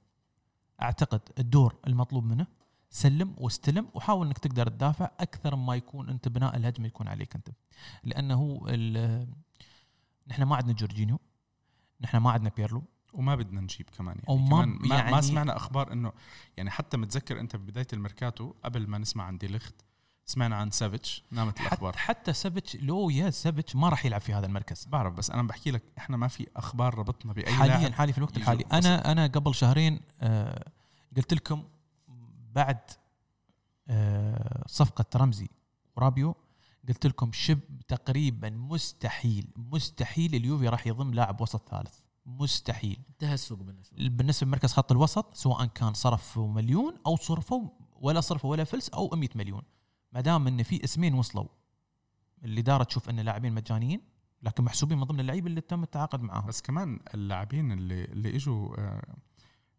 B: أعتقد الدور المطلوب منه. سلم واستلم وحاول إنك تقدر تدافع أكثر ما يكون أنت بناء الهجمة يكون عليك أنت. لأنه نحن ما عندنا جورجينيو نحن ما عندنا بيرلو.
A: وما بدنا نجيب كمان يعني,
B: وما-
A: كمان ما,
B: يعني-
A: ما سمعنا أخبار إنه يعني حتى متذكر أنت ببداية الميركاتو قبل ما نسمع عن ديليخت سمعنا عن سافيتش نامت الأخبار.
B: حتى, سافيتش لو يا سافيتش ما راح يلعب في هذا المركز.
A: بعرف بس أنا بحكي لك إحنا ما في أخبار ربطنا بأي
B: حاليا حالي في الوقت الحالي. أنا أنا قبل شهرين آه قلت لكم بعد آه صفقة رمزي ورابيو قلت لكم شب تقريبا مستحيل مستحيل اليوفي راح يضم لاعب وسط ثالث. مستحيل.
C: انتهى السوق بالنسبة لي.
B: بالنسبة لمركز خط الوسط سواء كان صرفوا مليون أو صرفوا ولا صرفوا ولا فلس أو 100 مليون. ما دام إن في اسمين وصلوا الإدارة تشوف إن لاعبين مجانيين لكن محسوبين من ضمن اللعيبة اللي تم التعاقد معاهم.
A: بس كمان اللاعبين اللي اللي إجوا آه،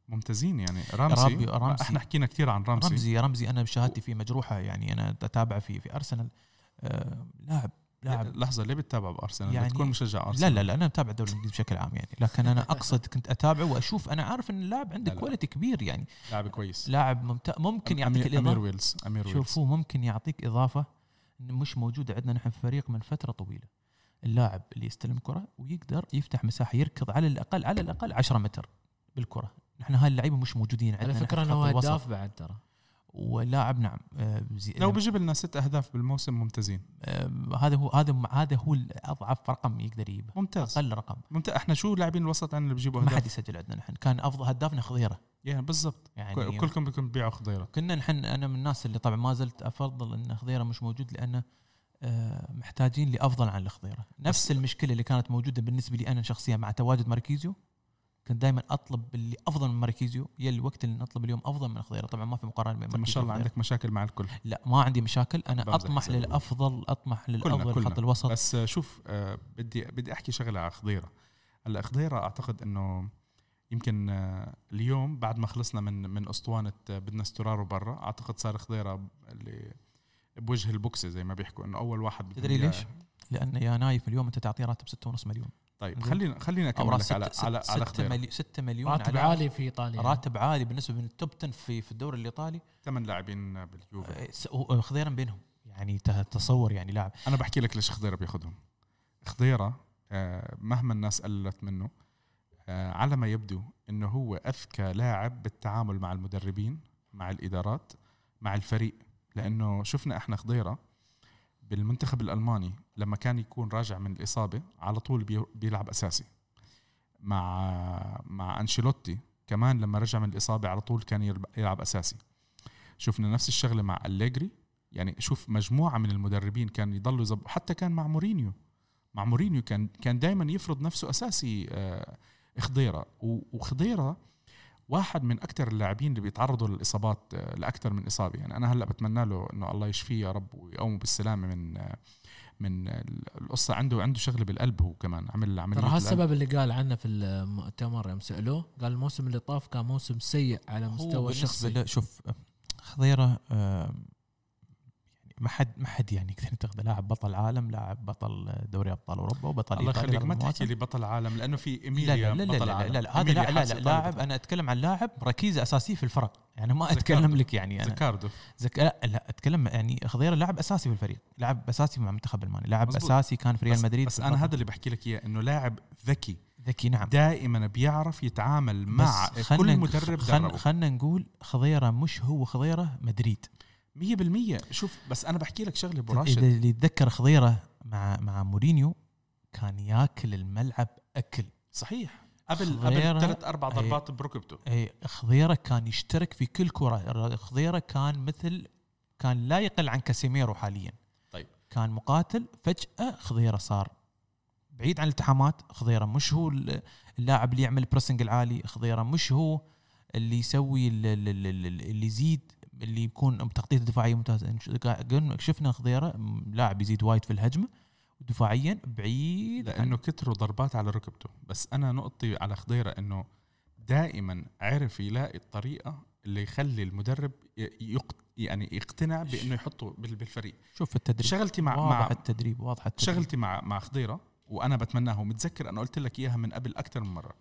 A: ممتازين يعني. رامسي,
B: رامي- رامسي.
A: إحنا حكينا كثير عن رامسي,
B: رمزي رمزي. أنا بشهادتي فيه مجروحة يعني أنا اتابعه في في أرسنال. آه لاعب لاعب
A: لحظة ليه بتتابع بأرسنال؟
B: يعني-
A: يعني تكون مشجع
B: لا
A: أرسنال.
B: لا لا أنا اتابع الدوري الإنجليزي بشكل عام يعني لكن أنا أقصد كنت أتابعه وأشوف. أنا عارف إن اللاعب عنده
A: لا لا.
B: quality كبير يعني.
A: لاعب كويس.
B: لاعب ممتاز ممكن يعطيك
A: امير, أمير
B: الإضافة.
A: ويلز أمير ويلز.
B: شوفوا ممكن يعطيك إضافة مش موجودة عندنا نحن في فريق من فترة طويلة. اللاعب اللي يستلم كرة ويقدر يفتح مساحة يركض على الأقل على الأقل 10 متر بالكرة. نحن هاي اللعيبة مش موجودين عندنا
C: على
B: فكرة
C: انه
B: الوسط.
C: هداف بعد ترى.
B: ولاعب نعم آه، زي-
A: لو بجيب لنا ست أهداف بالموسم ممتازين.
B: آه، هذا هو هذا هذا هو اضعف رقم يقدر يجيبه.
A: ممتاز.
B: أقل رقم.
A: ممتاز. إحنا شو لاعبين الوسط عندنا اللي بيجيبوا
B: ما حد
A: اهداف
B: يسجل عندنا نحن. كان أفضل هدافنا خضيرة.
A: يا بالضبط.
B: يعني
A: كلكم بدكم تبيعوا خضيرة.
B: كنا نحن أنا من الناس اللي طبعا ما زلت أفضل إن خضيرة مش موجود لأنه آه، محتاجين لأفضل عن الخضيرة. نفس المشكلة اللي كانت موجودة بالنسبة لي أنا شخصيا مع تواجد ماركيزيو. كنت دائما أطلب اللي أفضل من ماركيزيو يا الوقت اللي نطلب اليوم أفضل من خضيره طبعا ما في مقارنة بين
A: طب ما شاء الله. عندك مشاكل مع الكل
B: لا ما عندي مشاكل أنا أطمح.
A: للأفضل
B: أطمح
A: للأفضل
B: خط الوسط
A: بس شوف آه، بدي بدي أحكي شغلة على خضيرة هلأ خضيرة أعتقد إنه يمكن آه، اليوم بعد ما خلصنا من من أسطوانة آه، بدنا استرارو برا أعتقد صار خضيرة اللي بوجه البوكسة زي ما بيحكوا إنه أول واحد
B: تدري. ليش؟ لأن يا نايف اليوم أنت تعطيه راتب 6.5 مليون
A: طيب. خلينا خلينا
B: أو
A: أكمل
B: راس
A: لك على
B: ست-
A: على
B: ست-
A: على
B: ستة
A: خضيره
B: مليون 6 مليون
C: راتب عالي في إيطاليا.
B: راتب عالي بالنسبة من ال top 10 في في الدوري الإيطالي.
A: ثمان لاعبين باليوفي
B: هو- خضيرا بينهم. يعني تصور يعني لاعب.
A: أنا بحكي لك ليش خضيره بياخذهم خضيره آه، مهما الناس قلت منه آه، على ما يبدو إنه هو أذكى لاعب بالتعامل مع المدربين مع الإدارات مع الفريق. لأنه شفنا إحنا خضيره بالمنتخب الألماني لما كان يكون راجع من الإصابة على طول بي- بيلعب أساسي. مع مع أنشيلوتي كمان لما رجع من الإصابة على طول كان يلعب- أساسي. شفنا نفس الشغلة مع أليجري. يعني شوف مجموعة من المدربين كان يضلوا يظبط حتى كان مع مورينيو. مع مورينيو كان كان دائما يفرض نفسه أساسي آه، خضيرة. وخضيرة واحد من أكثر اللاعبين اللي بيتعرضوا للإصابات آه، لاكثر من إصابة. يعني أنا هلأ بتمنى له إنه الله يشفيه يا رب ويقومه بالسلامة من آه، من القصة. عنده عنده شغلة بالقلب هو كمان عمل عمليه
C: ترى. هالسبب اللي قال عنه في المؤتمر يوم سألوه قال الموسم اللي طاف كان موسم سيء على مستوى
B: له- شوف خضيرة آه، ما حد ما حد يعني يقدر ينتقد لاعب بطل عالم لاعب بطل دوري أبطال أوروبا وبطل
A: الله يخليك ما تحكي. لي بطل عالم لأنه في
B: لا
A: إيميليا
B: لا لا لا
A: بطل
B: لا,
A: عالم.
B: لا, لا هذا لا, لا, لا لاعب. أنا أتكلم عن لاعب ركيزه اساسيه في الفرق. يعني ما. أتكلم لك يعني أنا.
A: زكاردو
B: زك... لا لا أتكلم يعني خضيره لاعب أساسي في الفريق. لاعب أساسي مع المنتخب الماني لاعب. أساسي كان في ريال مدريد
A: بس
B: أنا.
A: هذا اللي بحكي لك إياه إنه لاعب ذكي.
B: ذكي نعم.
A: دائما بيعرف يتعامل مع كل مدرب
B: خلنا نقول خضيرة مش هو خضيرة مدريد.
A: 100% شوف بس أنا بحكي لك شغلة أبو
B: إذا
A: راشد.
B: اللي يتذكر خضيرة مع مع مورينيو كان ياكل الملعب أكل.
A: صحيح. قبل
B: خضيرة-
A: قبل ثلاث أربع
B: أي.
A: ضربات بركبته
B: اي خضيرة كان يشترك في كل كرة. خضيرة كان مثل كان لا يقل عن كاسيميرو حاليا.
A: طيب.
B: كان مقاتل فجأة خضيرة صار. بعيد عن الالتحامات خضيرة مش هو اللاعب اللي يعمل pressing العالي خضيرة مش هو اللي يسوي ال- ال- ال- ال- اللي يزيد. اللي يكون تغطيته دفاعية ممتازة. قلنا- شفنا خضيرة لاعب يزيد وايد في الهجمة ودفاعيا بعيد
A: لأنه كتروا ضربات على ركبته. بس أنا نقطتي على خضيرة إنه دائما عرف يلاقي الطريقة اللي يخلي المدرب يقت يعني يقتنع بإنه يحطه بال- بالفريق.
B: شوف التدريب.
A: شغلتي مع
B: واضح
A: مع
B: التدريب واضح التدريب.
A: شغلتي مع مع خضيرة وأنا بتمناها ومتذكر أنا قلت لك إياها من قبل أكثر من مرة.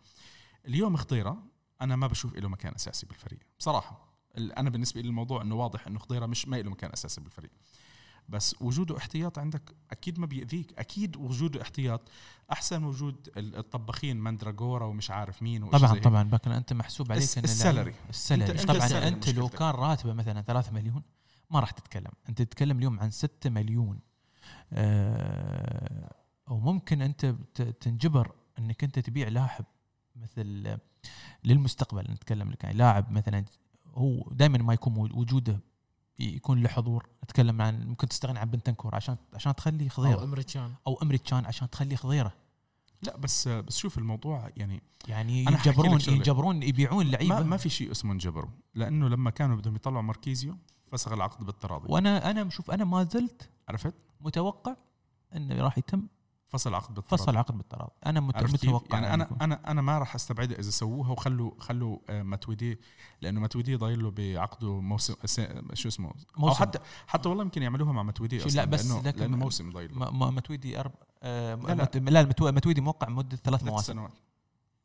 A: اليوم خضيرة أنا ما بشوف له مكان أساسي بالفريق. بصراحة. أنا بالنسبة لي الموضوع إنه واضح إنه خضيرة مش ما له مكان أساسي بالفريق بس وجوده احتياط عندك أكيد ما بيأذيك أكيد وجوده احتياط أحسن وجود ال- الطباخين مندراجورا ومش عارف مين
B: طبعا. طبعا لكن أنت محسوب عليك إن
A: ال
B: salary.
A: ال salary
B: طبعا
A: ال
B: salary أنت
A: لو.
B: كان راتبه مثلا 3 مليون ما راح تتكلم أنت تتكلم اليوم عن 6 مليون آه وممكن أنت تنجبر إنك أنت تبيع لاعب مثل للمستقبل نتكلم لك يعني لاعب مثلا هو دائما ما يكون وجوده يكون له حضور. نتكلم عن ممكن تستغني عن بنتنكور عشان عشان تخلي
C: أو
B: خضيره
C: أمريكان.
B: أو أمريكان عشان تخلي خضيرة.
A: لا بس بس شوف الموضوع يعني
B: يعني يجبرون. يجبرون يبيعون لعيبة.
A: ما, ما في شيء اسمه انجبروا لأنه لما كانوا بدهم يطلعوا ماركيزيو فسخ العقد بالتراضي.
B: وأنا أنا شوف أنا ما زلت
A: عرفت؟
B: متوقع إنه راح يتم
A: فصل عقد بالتراضي
B: فصل العقد بالتراضي
A: أنا؟
B: متوقع
A: يعني
B: أنا.
A: أنا أنا ما راح استبعدها إذا سووها وخلوا خلوا آه، ماتويدي لأنه ماتويدي ضايل له بعقده موسم شو اسمه أو
B: موسم.
A: حتى حتى والله يمكن يعملوها مع ماتويدي أصلا
B: لا، بس
A: لأنه
B: ما-
A: موسم ضايل له
B: ما ما متويدي أرب... آه
A: لا، لا.
B: لا متويدي موقع مدة ثلاث
A: ثلاث
B: مواسم
A: سنوات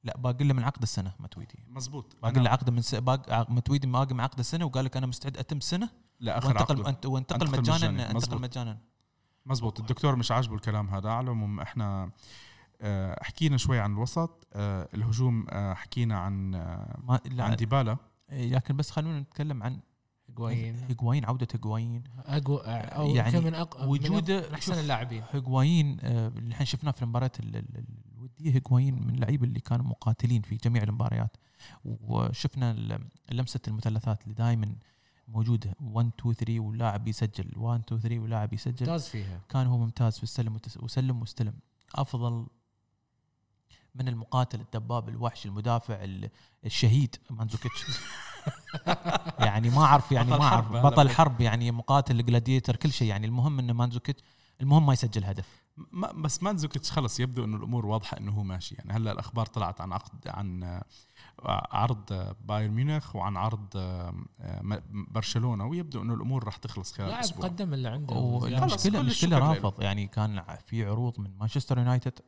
B: لا باقي له من عقد السنة متويدي
A: مزبوط
B: باقي له عقد من س... باقي ع- متويدي باقي من عقد السنة وقال لك أنا مستعد أتم سنة
A: لاخر
B: وانتقل
A: عقده
B: وانتقل
A: أنتقل
B: مجانا. انتقل. مجانا
A: مزبوط. الدكتور مش عاجبه الكلام هذا. على العموم إحنا آه، حكينا شوي عن الوسط. آه، الهجوم آه، حكينا عن
B: ما
A: عن ديبالا.
B: إيه، لكن بس خلونا نتكلم عن
C: هيغوايين
B: هيغوايين عودة هيغوايين
C: اقوى أو
B: يعني
C: من أق...
B: وجوده-
C: من
B: أحسن.
C: اللاعبين.
B: هيغوايين اللي إحنا شفناه في المباريات ال- ال- الودية هيغوايين من اللعيبة اللي كانوا مقاتلين في جميع المباريات. وشفنا لمسة المثلثات اللي دائما موجودة. 1 2 3 واللاعب يسجل. 1 2 3 واللاعب يسجل.
C: ممتاز فيها.
B: كان هو ممتاز في السلم وسلم واستلم. أفضل من المقاتل الدباب الوحش المدافع ال- الشهيد مانزوكيتش. يعني ما أعرف يعني ما
A: أعرف.
B: بطل. حرب يعني مقاتل gladiator كل شيء. يعني المهم إنه مانزوكيتش المهم ما يسجل هدف.
A: ما بس مانزوكيتش خلص يبدو إنه الأمور واضحة إنه هو ماشي. يعني هلأ الأخبار طلعت عن عقد عن آه، عرض بايرن ميونخ وعن عرض م- برشلونة ويبدو إنه الأمور راح تخلص خلال
C: لاعب
A: أسبوع.
C: قدم اللي عنده
B: والمشكلة
A: كل المشكلة
B: رافض. يعني كان في عروض من مانشستر يونايتد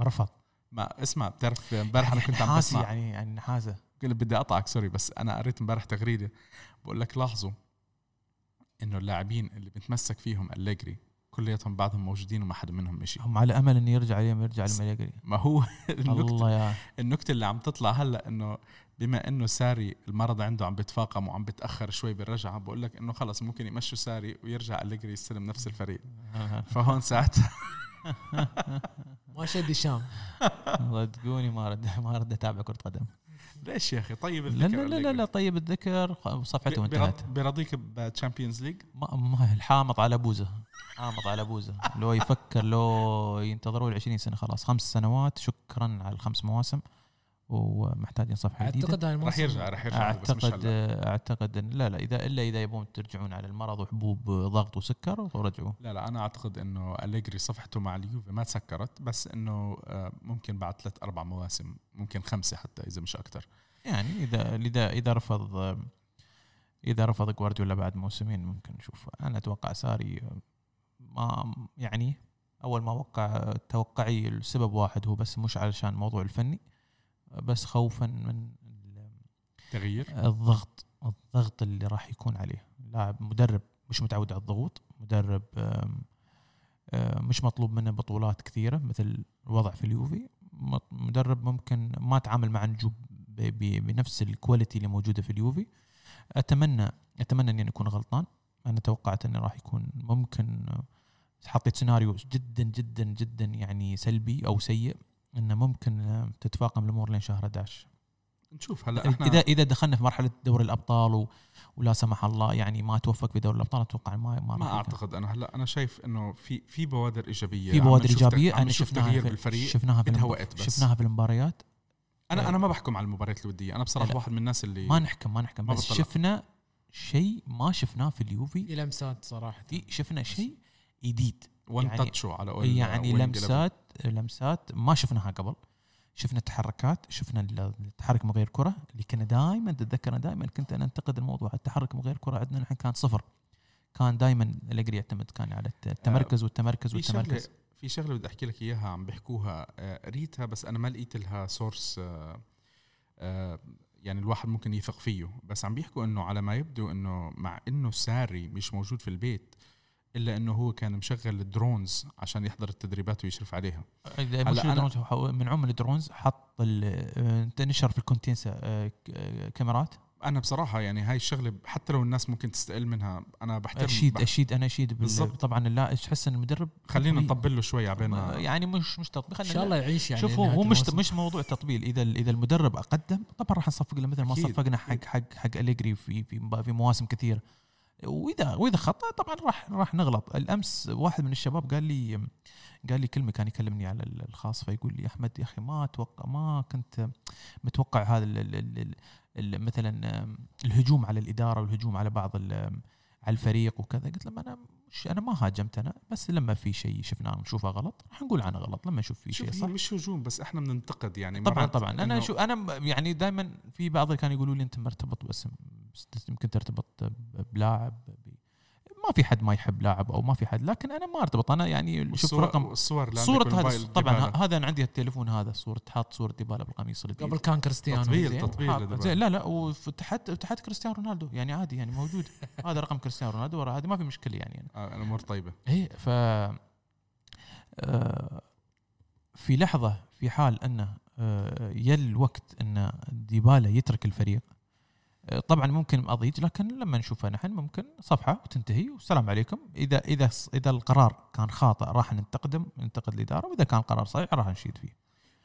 B: رفض.
A: ما اسمع بتعرف امبارح أنا
B: يعني
A: كنت عم
B: نحاسي
A: بسمع.
B: يعني يعني نحاسه
A: قلت بدي أقطعك sorry بس أنا قريت امبارح تغريدة. بقول لك لاحظوا إنه اللاعبين اللي بتمسك فيهم أليجري كلياتهم بعدهم موجودين وما حدا منهم مشي.
B: هم على أمل إنه يرجع اليوم يرجع المليجري
A: ما هو النكته
B: الله يا.
A: النكتة اللي عم تطلع هلا إنه بما إنه ساري المرض عنده عم بيتفاقم وعم بتأخر شوي بالرجعة بقول لك إنه خلص ممكن يمشوا ساري ويرجع أليجري يستلم نفس الفريق. فهون ساعتها.
C: ما شد الشام.
B: صدقوني ما رد ما رد أتابع كرة قدم.
A: ليش يا أخي؟ طيب
B: لا
A: الذكر
B: لا لا, لا, لا طيب الذكر صفحته انتهت
A: برضيك بتشامبيونز ليج
B: ما, ما الحامض على بوزة. حامض على بوزة. لو يفكر لو ينتظروا ل 20 سنة خلاص خمس سنوات. شكرا على الخمس مواسم. ومحتاجين صفحه جديده
C: أعتقد هاي
A: رح
C: الموسم
A: يرجع رح يرجع أعتقد
B: أعتقد إن لا لا اذا إلا إذا يبون ترجعون على المرض وحبوب ضغط وسكر ورجعوا.
A: لا لا أنا أعتقد إنه أليجري صفحته مع اليوفي ما تسكرت بس إنه آه، ممكن بعد ثلاث أربع مواسم ممكن خمسة حتى إذا مش أكثر
B: يعني إذا إذا إذا رفض إذا رفض جوارديولا بعد موسمين ممكن نشوف. أنا أتوقع ساري ما يعني أول ما وقع توقعي السبب واحد هو بس مش علشان الموضوع الفني. بس خوفا من
A: تغيير؟
B: الضغط الضغط اللي راح يكون عليه. لاعب مدرب مش متعود على الضغوط مدرب مش مطلوب منه بطولات كثيرة مثل الوضع في اليوفي. مدرب ممكن ما تعامل مع نجوم بنفس ال quality اللي موجودة في اليوفي. أتمنى أتمنى إني أكون غلطان. أنا توقعت إنه راح يكون ممكن آه، حطيت سيناريو جدا جدا جدا يعني سلبي أو سيء. إنه ممكن آه، تتفاقم الأمور لين شهر 11
A: نشوف هلا إحنا
B: اذا إذا دخلنا في مرحلة دوري الأبطال و... ولا سمح الله يعني ما توفق في دوري الأبطال أتوقع ما ما,
A: ما. أعتقد. أنا هلا أنا شايف إنه في في بوادر إيجابية.
B: في بوادر إيجابية.
A: أنا
B: شفناها
A: تغيير
B: في
A: بالفريق.
B: شفناها في
A: بدها وقت بس.
B: شفناها في المباريات.
A: أنا أنا ما بحكم على المباريات الودية. أنا
B: بصراحة.
A: واحد من الناس اللي
B: ما نحكم ما نحكم.
A: ما
B: بس
A: بطلع.
B: شفنا شيء ما شفناه في اليوفي.
C: في لمسات
B: صراحة. شفنا شيء جديد
A: وان
B: يعني-
A: تاتشو على قول
B: يعني لمسات لمسات ما شفناها قبل. شفنا التحركات شفنا ال- التحرك من غير كرة اللي كنا دائما تتذكر دائما كنت أنا أنتقد الموضوع. التحرك من غير كرة عندنا نحن كان صفر. كان دائما الأجري يعتمد كان على الت- التمركز والتمركز
A: في شغله
B: والتمركز.
A: في شغلة بدي أحكي لك إياها عم بيحكوها. آه، قريتها بس أنا ما لقيت لها source يعني الواحد ممكن يثق فيه. بس عم بيحكوا إنه على ما يبدو إنه مع إنه ساري مش موجود في البيت إلا إنه هو كان مشغل ال drones عشان يحضر التدريبات ويشرف عليها. هلا
B: مش ال drones من عمر ال drones حط ال- آه، أنت نشر في الكونتيناسا؟ آه، آه، كاميرات؟
A: أنا بصراحة يعني هاي الشغلة حتى لو الناس ممكن تستقل منها أنا بحترم
B: أشيد
A: بح-
B: أشيد أنا أشيد بال-
A: بالضبط.
B: طبعا لا تحس إن المدرب
A: خلينا. نطبل له شوي عبين.
B: يعني مش مش تطبيل
C: ان شاء الله يعيش يعني
B: شوف هو مش. مش موضوع تطبيل. إذا إذا المدرب أقدم طبعا راح نصفق له مثل ما صفقنا حق حق حق أليجري في في في مواسم كثير وإذا وإذا خطأ طبعا راح راح نغلط. الأمس واحد من الشباب قال لي قال لي كلمة كان يكلمني على الخاص فيقول لي أحمد يا أخي ما أتوقع ما كنت متوقع هذا ال ال ال ال ال مثلا الهجوم على الإدارة والهجوم على بعض على الفريق وكذا. قلت له أنا أنا ما هاجمت أنا بس لما في شيء شفناه نشوفه غلط راح نقول عنه غلط لما نشوف في شيء صح.
A: مش هجوم بس إحنا بننتقد يعني
B: طبعا طبعا.
A: أنا
B: شو أنا يعني دائما في بعض كانوا يقولوا لي أنت مرتبط بس يمكن ترتبط بلاعب ما في حد ما يحب لاعب أو ما في حد لكن أنا ما أرتبط أنا يعني شوف رقم
A: الصور عندك
B: هذا طبعا هذا أنا عندي التليفون هذا صورة حاط صورة ديبالا بالقميص الجديد.
C: قبل كان كريستيانو
A: تطبيل.
B: زين،
A: تطبيل.
B: زين لا لا وتحت تحت كريستيانو رونالدو يعني عادي يعني موجود هذا رقم كريستيانو رونالدو ورا هذه ما في مشكلة يعني, يعني.
A: آه، الأمور طيبة
B: إيه ف آه، في لحظة في حال أنه آه، يل الوقت أن ديبالا يترك الفريق طبعا ممكن أضيج لكن لما نشوفها نحن ممكن صفحة وتنتهي. والسلام عليكم. إذا إذا إذا القرار كان خاطئ راح ننتقدم ننتقد الإدارة وإذا كان قرار صحيح راح نشيد فيه.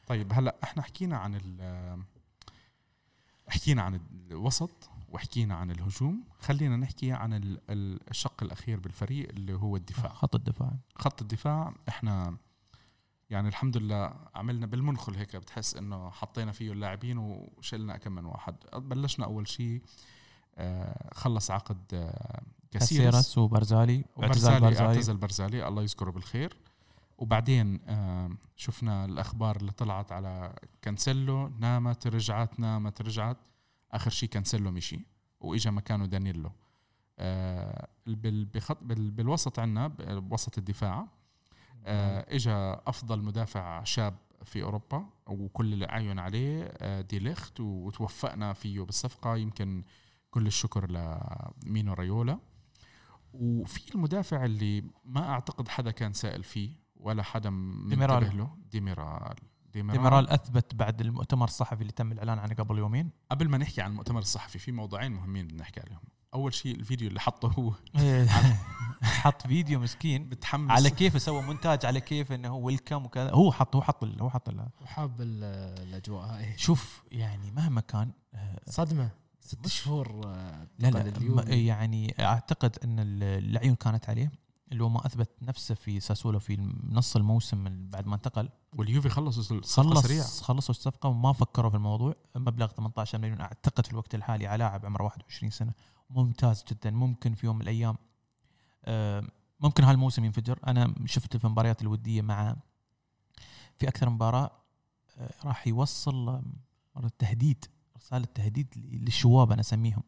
A: طيب هلأ إحنا حكينا عن ال حكينا عن الوسط وحكينا عن الهجوم. خلينا نحكي عن ال- ال- الشق الأخير بالفريق اللي هو الدفاع.
B: خط الدفاع.
A: خط الدفاع إحنا يعني الحمد لله عملنا بالمنخل هيك بتحس إنه حطينا فيه اللاعبين وشلنا كم من واحد. بلشنا أول شيء آه، خلص عقد آه، كاسيرس.
B: وبرزالي.
A: وبرزالي
B: برزالي.
A: اعتزل برزالي. الله يذكره بالخير. وبعدين آه، شفنا الأخبار اللي طلعت على كانسيلو. نامت رجعت نامت رجعت. آخر شيء كانسيلو مشي وإجا مكانه بال- بالوسط عندنا بوسط الدفاع. آه، إجا أفضل مدافع شاب في أوروبا وكل العيون عليه آه، دي ليخت وتوفقنا فيه بالصفقة. يمكن كل الشكر لمينو ريولا وفي المدافع اللي ما أعتقد حدا كان سائل فيه ولا حدا
B: ديميرال.
A: منتبه له. ديميرال.
B: ديميرال. أثبت بعد المؤتمر الصحفي اللي تم الإعلان عنه قبل يومين.
A: قبل ما نحكي عن المؤتمر الصحفي في موضوعين مهمين بدنا نحكي عليهم. أول شيء الفيديو اللي حطه هو.
B: حط فيديو مسكين
A: بتحمس
B: على كيف سوى مونتاج على كيف إنه هو ويلكم وكذا. هو حط هو حط هو حط
C: وحاب ال- الأجواء هاي.
B: شوف يعني مهما كان آه،
C: صدمة. ست شهور. آه،
B: لا لا يعني أعتقد إن ال- العيون كانت عليه. اللي هو ما أثبت نفسه في ساسولو في نص الموسم من بعد ما انتقل.
A: واليوفي خلصوا الصفقة
B: خلص
A: سريع
B: خلصوا الصفقة وما فكروا في الموضوع. مبلغ 18 مليون أعتقد في الوقت الحالي على لاعب عمره 21 سنة. ممتاز جدا. ممكن في يوم من الأيام آه، ممكن هالموسم ينفجر. أنا شفت في المباريات الودية مع في أكثر مباراة آه، راح يوصل آه، تهديد رسالة تهديد للشواب أنا أسميهم.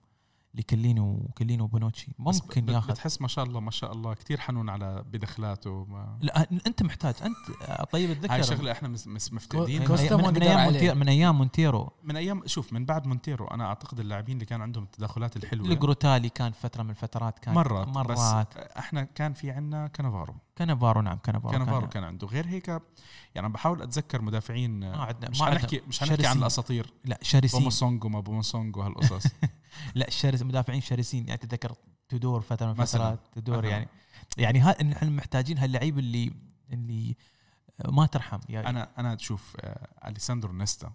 B: لكليني وكليني وبونوتشي
A: بس
B: ممكن ياخذ.
A: بتحس ما شاء الله ما شاء الله كثير حنون على بدخلاته ما
B: لا أنت محتاج. أنت آه، طيب اتذكر
A: هاي شغلة إحنا مس- مس- مفتقدين
B: من,
C: كوستا
B: من, من
C: أيام.
B: مونتيرو من أيام مونتيرو.
A: من أيام شوف من بعد مونتيرو أنا أعتقد اللاعبين اللي كان عندهم التدخلات الحلوة.
B: ليجروتالي كان فترة من الفترات كان
A: مرات,
B: مرات.
A: بس إحنا كان في عندنا كانافارو.
B: كانافارو نعم كانافارو
A: كانافارو
B: كان
A: كان عنده. غير هيك يعني عم بحاول أتذكر مدافعين
B: ما عندنا
A: مش حنحكي مش حنحكي عن. الأساطير.
B: لا شرسين
A: بومسونج وما بومسونج وهالقصص
B: لا شرس مدافعين شرسين. يعني تتذكر تدور فترة من. الفترات تدور. يعني. يعني ها نحن محتاجين هاللعيب اللي اللي ما ترحم. يعني
A: أنا أنا تشوف آه، أليساندرو نيستا.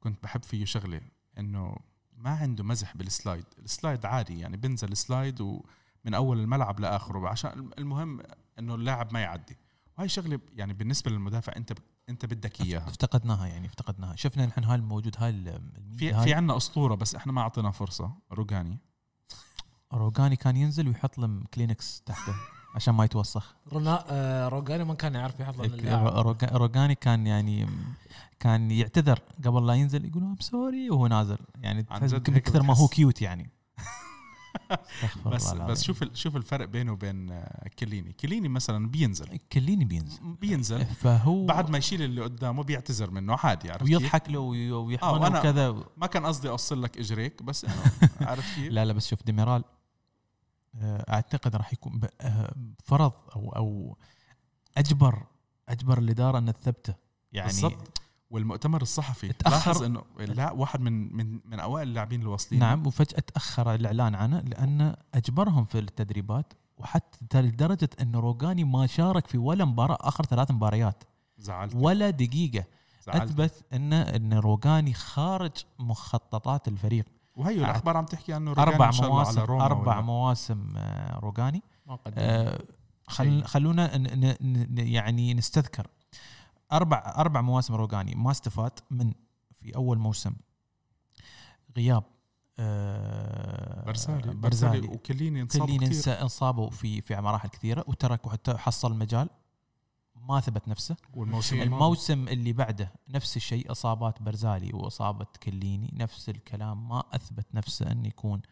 A: كنت بحب فيه شغله إنه ما عنده مزح بال slide. ال slide عادي يعني بنزل slide ومن أول الملعب لآخره. عشان المهم إنه اللاعب ما يعدي. وهي شغله يعني بالنسبة للمدافع أنت انت بدك اياها.
B: افتقدناها يعني افتقدناها. شفنا نحن هاي الموجود هاي
A: في
B: الميديا
A: في
B: هاي
A: عندنا أسطورة بس إحنا ما أعطينا فرصة. روجاني
B: روجاني كان ينزل ويحط لهم كلينكس تحته عشان ما يتوسخ.
C: رونا آه روجاني ما كان يعرف اللاعب
B: روجا- روجاني كان يعني كان يعتذر قبل لا ينزل يقول I'm sorry وهو نازل. يعني كثر ما هو. cute يعني.
A: بس بس. شوف شوف الفرق بينه وبين آه، كليني. كليني مثلا بينزل.
B: كليني بينزل.
A: بينزل.
B: فهو
A: بعد ما يشيل اللي قدامه بيعتذر منه عادي عرفت؟
B: ويضحك له وي-
A: آه،
B: وكذا.
A: ما كان قصدي أوصل لك إجريك بس إنه عرفت كيف؟
B: لا لا بس شوف ديميرال آه، أعتقد راح يكون آه، فرض أو أو اجبر أجبر الإدارة ان تثبته. يعني
A: بالضبط. والمؤتمر الصحفي.
B: تأخر.
A: لاحظ إنه لا واحد من من من أوائل اللاعبين اللي واصلين
B: نعم وفجأة تأخر الإعلان عنه لأن أجبرهم في التدريبات وحتى لدرجة إن روجاني ما شارك في ولا مباراة آخر ثلاث مباريات.
A: زعلت.
B: ولا دقيقة.
A: زعلت.
B: أثبت إن إن روجاني خارج مخططات الفريق.
A: وهي الأخبار عم تحكي انه روجاني أربع
B: مواسم
A: على روما
B: أربع
A: ولا-
B: مواسم آه، روجاني
C: ما قدم
B: آه، خل. خلونا ن ن ن يعني نستذكر. أربع أربع مواسم روجاني ما استفاد من في أول موسم. غياب آه،
A: برسالي
B: برزالي.
A: وكليني انصاب
B: كلين
A: كثير.
B: انس- انصابوا في في مراحل كثيرة وترك وحتى حصل مجال ما ثبت نفسه.
A: والموسم
B: الموسم اللي بعده نفس الشيء إصابات برزالي وإصابة كليني. نفس الكلام. ما أثبت نفسه انه يكون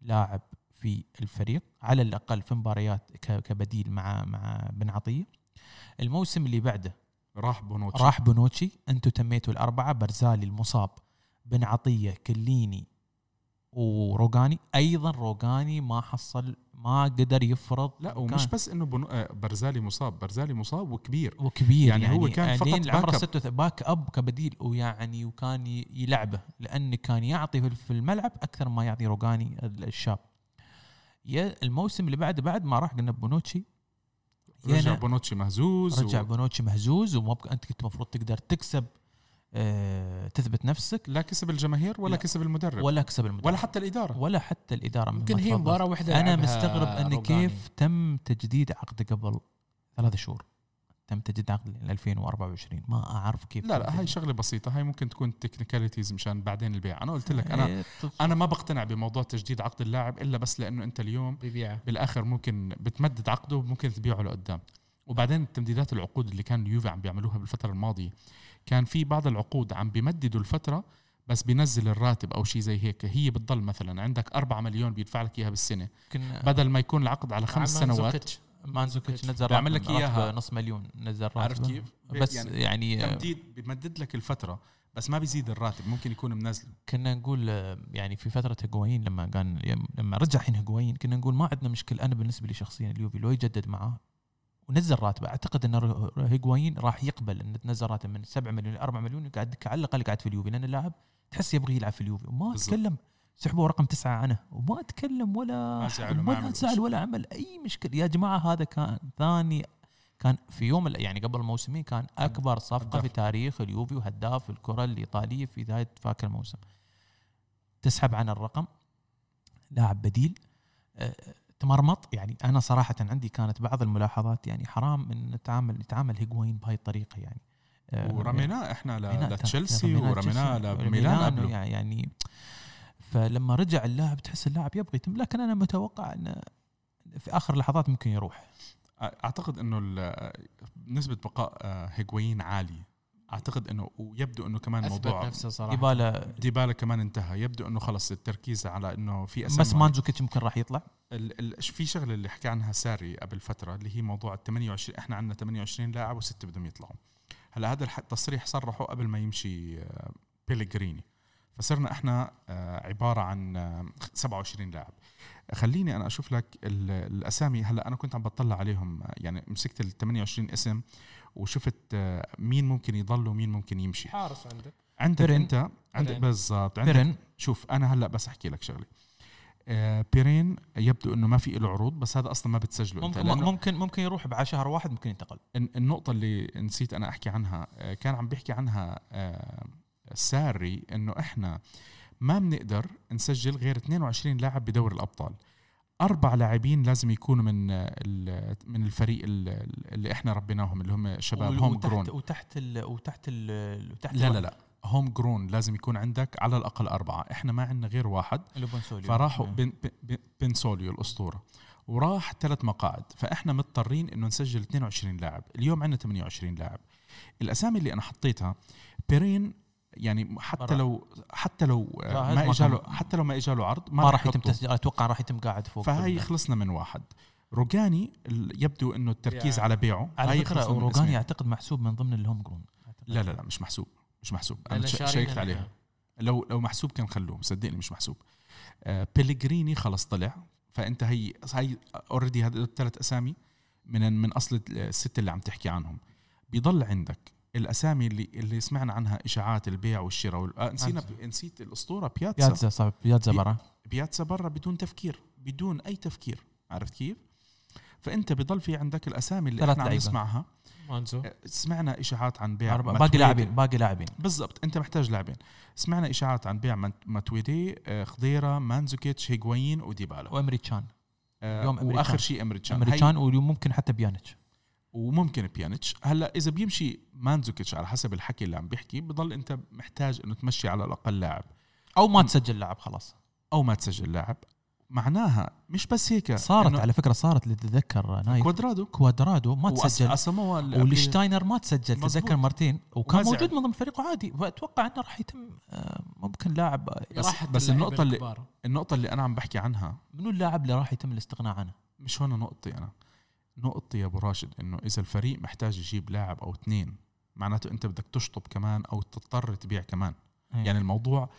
B: لاعب في الفريق. على الأقل في مباريات كبديل مع مع بن عطية. الموسم اللي بعده
A: راح بونوتشي
B: راح بونوتشي أنتم تميتوا الأربعة برزالي المصاب بن عطية كليني وروجاني أيضا روجاني ما حصل ما قدر يفرض
A: لا. ومش بس إنه بنو... آه، برزالي مصاب برزالي مصاب وكبير
B: وكبير
A: يعني
B: يعني,
A: هو كان فقط
B: لين عمره
A: backup.
B: ستة backup كبديل ويعني وكان يلعبه لأن كان يعطي في- الملعب أكثر ما يعطي روجاني الشاب الموسم اللي بعده بعد ما راح قلنا بونوتشي
A: رجع
B: يانا-
A: بونوتشي مهزوز
B: رجع
A: و...
B: بونوتشي مهزوز وما بك أنت كنت المفروض تقدر تكسب آه تثبت نفسك
A: لا كسب الجماهير ولا
B: لا.
A: كسب المدرب
B: ولا كسب المدرب
A: ولا حتى الإدارة
B: ولا حتى الإدارة مما
C: يمكن هي. مباراة
B: واحدة
C: أنا
B: مستغرب
C: أن.
B: كيف تم تجديد عقده قبل ثلاث شهور تم تجديد عقد ل 2024 ما أعرف كيف
A: لا لا هاي. شغلة بسيطة. هاي ممكن تكون technicalities مشان بعدين البيع. أنا قلت لك أنا
B: إيه،
A: أنا ما بقتنع بموضوع تجديد عقد اللاعب إلا بس لأنه أنت اليوم
C: بيبيعه
A: بالآخر ممكن بتمدد عقده وممكن تبيعه لقدام. وبعدين تمديدات العقود اللي كان اليوفي عم بيعملوها بالفترة الماضية. كان في بعض العقود عم بيمددوا الفترة بس بينزل الراتب أو شيء زي هيك. هي بتضل مثلا عندك 4 مليون بيدفع لك إياها
B: بالسنة.
A: بدل ما يكون العقد على خمس سنوات.
B: مانزوكيتش نزل
A: بيعمل
B: راتب-
A: لك.
B: راتبه نص مليون نزل راتبه
A: عرفت كيف؟
B: بس
A: يعني
B: يعني, يعني
A: تمديد بيمدد لك الفترة بس ما بيزيد الراتب ممكن يكون منزله
B: كنا نقول يعني في فترة هيجوايين لما كان لما رجع الحين هيجوايين كنا نقول ما عندنا مشكلة أنا بالنسبة لي شخصيا اليوفي لو يجدد معاه ونزل راتبه أعتقد إن هيجوايين راح يقبل إن تنزل راتب من 7 مليون ل 4 مليون قاعد على الأقل قاعد في اليوفي لأن اللاعب تحس يبغى يلعب في اليوفي وما. تكلم سحبوا رقم تسعة عنه وما تكلم ولا
A: ما وما
B: ولا
A: عمل.
B: ولا أي مشكلة. يا جماعة هذا كان ثاني كان في يوم يعني قبل موسمين كان أكبر
A: صفقة.
B: في تاريخ اليوفي وهداف الكرة الإيطالية في بدايه فاك الموسم. تسحب عن الرقم لاعب بديل. أه، تمرمط. يعني أنا صراحة عندي كانت بعض الملاحظات يعني حرام إن نتعامل نتعامل هيجواين بهاي الطريقة يعني. أه،
A: ورميناه
B: إحنا
A: لتشيلسي
B: رميناه
A: ورميناه لميلان
B: يعني فلما رجع اللاعب تحس اللاعب يبغى يتم لكن أنا متوقع انه في آخر لحظات ممكن يروح.
A: أعتقد إنه نسبة بقاء آه، هيغوين عالية. أعتقد إنه ويبدو إنه كمان موضوع
C: نفسه صراحة.
B: يبالا
A: ديبالا كمان انتهى. يبدو إنه خلص التركيز على إنه في
B: بس
A: اسم
B: مانزوكيتش ممكن راح يطلع؟
A: ال ال في شغلة اللي حكى عنها ساري قبل فترة اللي هي موضوع ال 28 إحنا عندنا 28 لاعب وستة بدهم يطلعوا. هلأ هذا التصريح صرحه قبل ما يمشي آه، بيليغريني. فصرنا إحنا آه، عبارة عن آه، 27 لاعب. خليني أنا أشوف لك ال- الأسامي. هلأ أنا كنت عم بطلع عليهم آه، يعني مسكت ال 28 اسم وشفت آه، مين ممكن يضل ومين ممكن يمشي.
C: حارس عندك.
A: عندك
B: بيرين.
A: أنت عندك
C: بيرين.
A: بالضبط. عندك
B: بيرن.
A: شوف أنا هلأ بس أحكي لك شغلة. آه بيرين يبدو إنه ما في له عروض بس هذا أصلا ما بتسجله أنت.
B: ممكن
A: لأنه
B: ممكن ممكن يروح بعد شهر واحد ممكن ينتقل.
A: الن- النقطة اللي نسيت أنا أحكي عنها آه كان عم بيحكي عنها آه ساري إنه إحنا ما بنقدر نسجل غير 22 لاعب بدور الأبطال. أربع لاعبين لازم يكونوا من من الفريق ال- اللي إحنا ربيناهم اللي هم شباب
B: home
A: grown.
B: وتحت ال وتحت ال وتحت
A: لا لا لا. home grown لازم يكون عندك على الأقل أربعة. إحنا ما عندنا غير واحد.
B: اللي بنسوليو
A: فراحوا
B: نعم.
A: بن بنسوليو الأسطورة. وراح ثلاث مقاعد. فإحنا مضطرين إنه نسجل 22 لاعب. اليوم عندنا 28 لاعب. الأسامي اللي أنا حطيتها بيرين يعني حتى. لو حتى لو ما
B: ما
A: اجى له
B: كان-
A: حتى لو ما اجى له عرض
B: ما راح يتم. تسجيل أتوقع راح يتم قاعد فوق
A: فهي خلصنا من واحد. روجاني يبدو إنه التركيز
C: يعني
A: على بيعه.
B: على
A: فكرة
B: روجاني. أعتقد محسوب من ضمن ال home grown.
A: لا لا لا مش محسوب مش محسوب.
C: أنا
A: شيكت. عليها لو لو محسوب كان خلوه صدقني مش محسوب. آه بيليجريني خلص طلع. فأنت هي هي already هذول الثلاث أسامي من من أصل الست اللي عم تحكي عنهم. بيضل عندك الأسامي اللي اللي سمعنا عنها إشاعات البيع والشراء وال... آه نسينا نسيت الأسطورة بياتسا
B: بياتزا صعب بياتزا
A: بي-
B: برا.
A: بياتسا برا بدون تفكير بدون أي تفكير. عرفت كيف؟ فأنت بضل في عندك الأسامي اللي إحنا عم. نسمعها.
C: مانزو
A: آه، سمعنا إشاعات عن بيع
B: باقي. لاعبين باقي لاعبين.
A: بالضبط أنت محتاج لاعبين. سمعنا إشاعات عن بيع مات- ماتويدي آه، خضيرة مانزوكيتش هيغوين وديبالا.
B: وإمري تشان.
A: آه،. وآخر شيء امريتشان
B: إمري
A: هي-
B: تشان وممكن حتى بيانيتش.
A: وممكن بيانيتش هلأ إذا بيمشي مانزوكيتش على حسب الحكي اللي عم بيحكي بضل أنت محتاج إنه تمشي على الأقل لاعب.
B: أو ما تسجل لاعب خلاص.
A: أو ما تسجل لاعب. معناها مش بس هيك
B: صارت على فكرة صارت اللي تتذكر نايف.
A: كوادرادو.
B: كوادرادو ما تسجل.
A: اسموه
B: ولشتاينر ما تسجل
A: مظبوط.
B: تذكر مرتين. وكان. موجود من ضمن فريقه عادي. وأتوقع إنه راح يتم آه، ممكن لاعب.
A: بس- بس النقطة اللي-
C: الكبار.
A: النقطة اللي أنا عم بحكي عنها.
B: منو اللاعب اللي راح يتم الاستغناء عنه؟
A: مش هون نقطتي أنا. نقطتي يا أبو راشد إنه إذا الفريق محتاج يجيب لاعب أو اثنين معناته أنت بدك تشطب كمان أو تضطر تبيع كمان. يعني الموضوع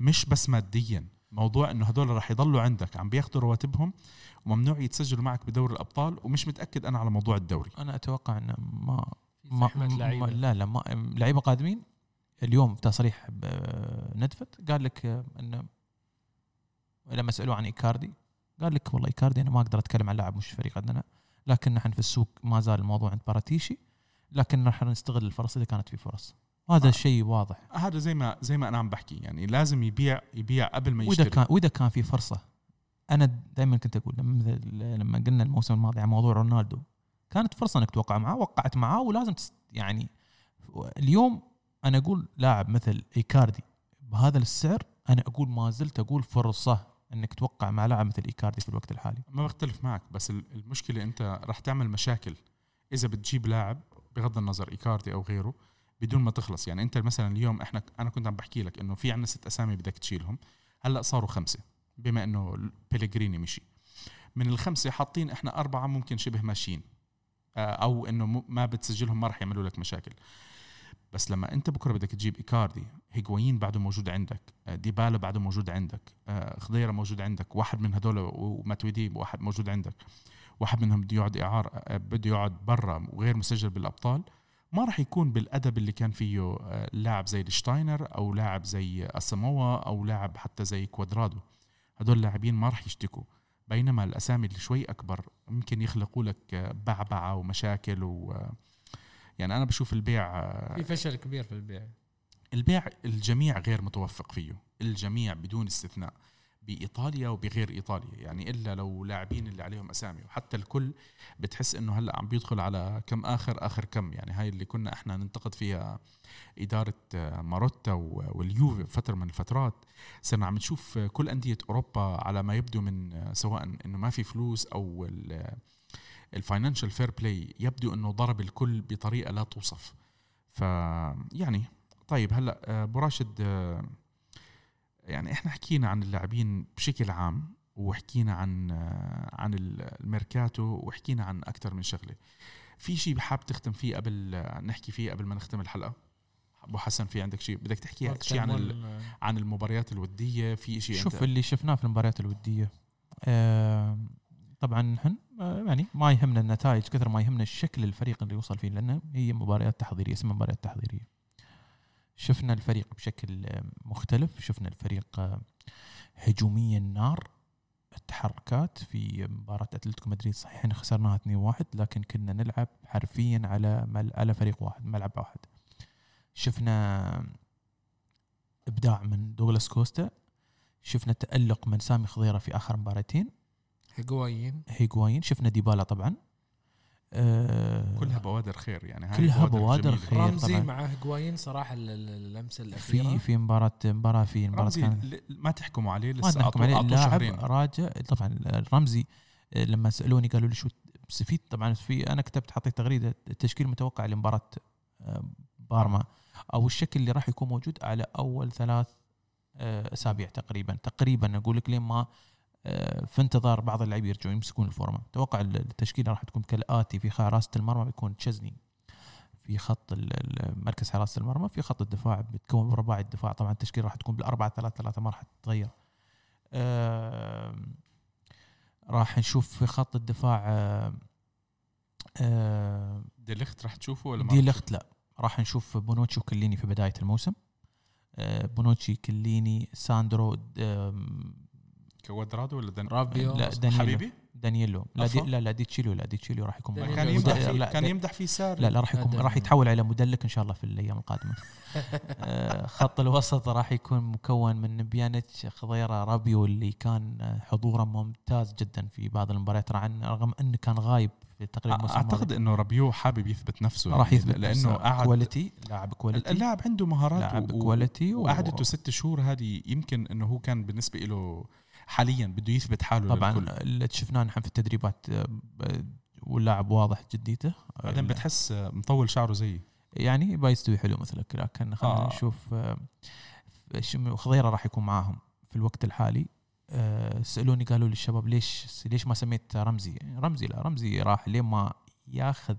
A: مش بس ماديا موضوع إنه هدول رح يضلوا عندك عم بياخذوا رواتبهم وممنوع يتسجلوا معك بدوري الأبطال ومش متأكد أنا على موضوع الدوري.
B: أنا أتوقع إنه ما
C: في
B: ما, ما
C: لعيبة.
B: لا لا ما لعيبة قادمين. اليوم تصريح ندفيد قال لك آه، إنه لما سألوه عن إيكاردي قال لك والله إيكاردي أنا ما أقدر أتكلم عن لاعب مش فريق عندنا. لكن نحن في السوق ما زال الموضوع عند باراتيشي لكن راح نستغل الفرص إذا كانت في فرص. هذا
A: آه.
B: الشيء واضح.
A: هذا زي ما زي ما أنا عم بحكي يعني لازم يبيع يبيع قبل ما
B: وإذا
A: يشتري.
B: كان وإذا كان في فرصة. أنا دائما كنت أقول لما لما قلنا الموسم الماضي عن موضوع رونالدو كانت فرصة إنك توقع معاه وقعت معاه ولازم يعني اليوم أنا أقول لاعب مثل إيكاردي بهذا السعر أنا أقول ما زلت أقول فرصة. إنك توقع مع لاعب مثل ايكاردي في الوقت الحالي.
A: ما بختلف معك بس ال- المشكلة أنت رح تعمل مشاكل. إذا بتجيب لاعب بغض النظر إيكاردي أو غيره بدون ما تخلص. يعني أنت مثلا اليوم إحنا أنا كنت عم بحكي لك إنه في عندنا ست أسامي بدك تشيلهم. هلأ صاروا خمسة بما إنه بيليجريني مشي. من الخمسة حاطين إحنا أربعة ممكن شبه ماشيين. آه، أو إنه ما بتسجلهم ما رح يعملوا لك مشاكل. بس لما انت بكرة بدك تجيب إيكاردي هيغوين بعده موجود عندك آه، ديبالا بعده موجود عندك آه، خضيرة موجود عندك واحد من هدول وماتويدي واحد موجود عندك واحد منهم بده يقعد إعار آه، بده يقعد برا وغير مسجل بالأبطال ما راح يكون بالأدب اللي كان فيه لاعب زي شتاينر أو لاعب زي اساموا أو لاعب حتى زي كوادرادو. هدول اللاعبين ما راح يشتكوا. بينما الأسامي اللي شوي أكبر ممكن يخلقوا لك بعبعة ومشاكل و يعني أنا بشوف البيع آه،
C: في فشل كبير في البيع.
A: البيع الجميع غير متوفق فيه الجميع بدون استثناء بإيطاليا وبغير إيطاليا يعني إلا لو لاعبين اللي عليهم أسامي وحتى الكل بتحس إنه هلأ عم بيدخل على كم آخر آخر كم يعني هاي اللي كنا إحنا ننتقد فيها إدارة آه، ماروتا و- واليوفي فترة من الفترات. صرنا عم نشوف كل أندية أوروبا على ما يبدو من آه، سواء إنه ما في فلوس أو ال Financial Fair Play يبدو إنه ضرب الكل بطريقة لا توصف. ف يعني طيب هلأ آه، أبو راشد آه، يعني إحنا حكينا عن اللاعبين بشكل عام وحكينا عن آه، عن الميركاتو وحكينا عن أكثر من شغلة. في شيء حاب تختم فيه قبل نحكي فيه قبل ما نختم الحلقة؟ أبو حسن في عندك شيء بدك تحكي شيء عن عن المباريات الودية؟ في شيء
B: شوف
A: أنت؟
B: اللي شفناه في المباريات الودية آه، طبعا نحن آه، يعني ما يهمنا النتائج كثر ما يهمنا الشكل الفريق اللي وصل فيه لأنه هي مباريات تحضيرية اسمها مباريات تحضيرية. شفنا الفريق بشكل آه، مختلف. شفنا الفريق آه، هجوميا نار التحركات في مباراة أتلتيكو مدريد. صحيح إحنا خسرناها 2-1 لكن كنا نلعب حرفيا على مل... على فريق واحد ملعب واحد. شفنا إبداع من دوغلاس كوستا. شفنا تألق من سامي خضيرة في آخر مباراتين.
C: هيغوايين
B: هيغوايين شفنا ديبالا طبعا. آه،
A: كلها بوادر خير يعني هاي
B: كلها بوادر
A: جميلة.
B: خير.
C: رمزي
B: طبعاً.
C: مع هجوايين صراحة ال- ال- اللمسة الأخيرة.
B: في في مباراه مباراة في مباراة
A: ل- ما تحكموا عليه
B: ما
A: لسه
B: نحكم
A: أعطوه-
B: عليه. اللاعب راجع. طبعا رمزي آه، لما سألوني قالوا لي شو بس في طبعا في أنا كتبت حطيت تغريدة التشكيل المتوقع لمباراة آه، بارما. أو الشكل اللي راح يكون موجود على أول ثلاث أسابيع تقريبا. تقريبا أقول لك لين ما في انتظار بعض اللاعبين يرجعون يمسكون الفورمة. أتوقع التشكيلة راح تكون كالآتي في حراسه المرمى بيكون تشزني في خط مركز حراسه المرمى في خط الدفاع بتكون من رباعي الدفاع. طبعا التشكيلة راح تكون بالأربعة ثلاثة ثلاثة ما راح تتغير. راح نشوف في خط الدفاع
A: دي ليخت راح تشوفه ولا ما
B: دي
A: راح
B: لخت لا. راح نشوف بونوتشي وكيليني في بداية الموسم. آه، بونوتشي كيليني ساندرو
A: كوادرادو ولا دن...
C: رابيو
B: لا دانييلو
A: حبيبي
B: دانييلو لا دي؟ لا لا ديتشيليو لا ديتشيليو راح يكون.
A: كان
C: لا،
A: يمدح
C: لا،
A: فيه
B: لا
A: كان
B: لا
A: يمدح فيه ساري
B: لا لا راح يكون
C: لا،
B: راح
C: لا.
B: يتحول إلى مدلك إن شاء الله في الأيام القادمة آه، خط الوسط راح يكون مكون من بيانيتش خضيرة رابيو اللي كان حضوره ممتاز جدا في بعض المباريات رغم رغم انه كان غايب في تقريبا أعتقد.
A: إنه رابيو حابب يثبت نفسه
B: راح
A: يعني
B: يثبت
A: لأنه
B: نفسه.
A: قعد
B: quality لاعب quality
A: اللاعب عنده مهارات
B: لاعب quality و-
A: وقعدته ست شهور هذه يمكن إنه هو كان بالنسبة له حاليا بده يثبت حاله
B: طبعا
A: للكل.
B: اللي شفناه نحن في التدريبات آه، واللاعب واضح جديته.
A: بعدين بتحس مطول شعره زيي.
B: يعني بيستوي حلو مثلك لكن خلينا
A: آه.
B: نشوف آه، خضيرة راح يكون معاهم في الوقت الحالي. آه، سألوني قالوا لي الشباب ليش ليش ما سميت رمزي؟ رمزي لا رمزي راح لين ما ياخذ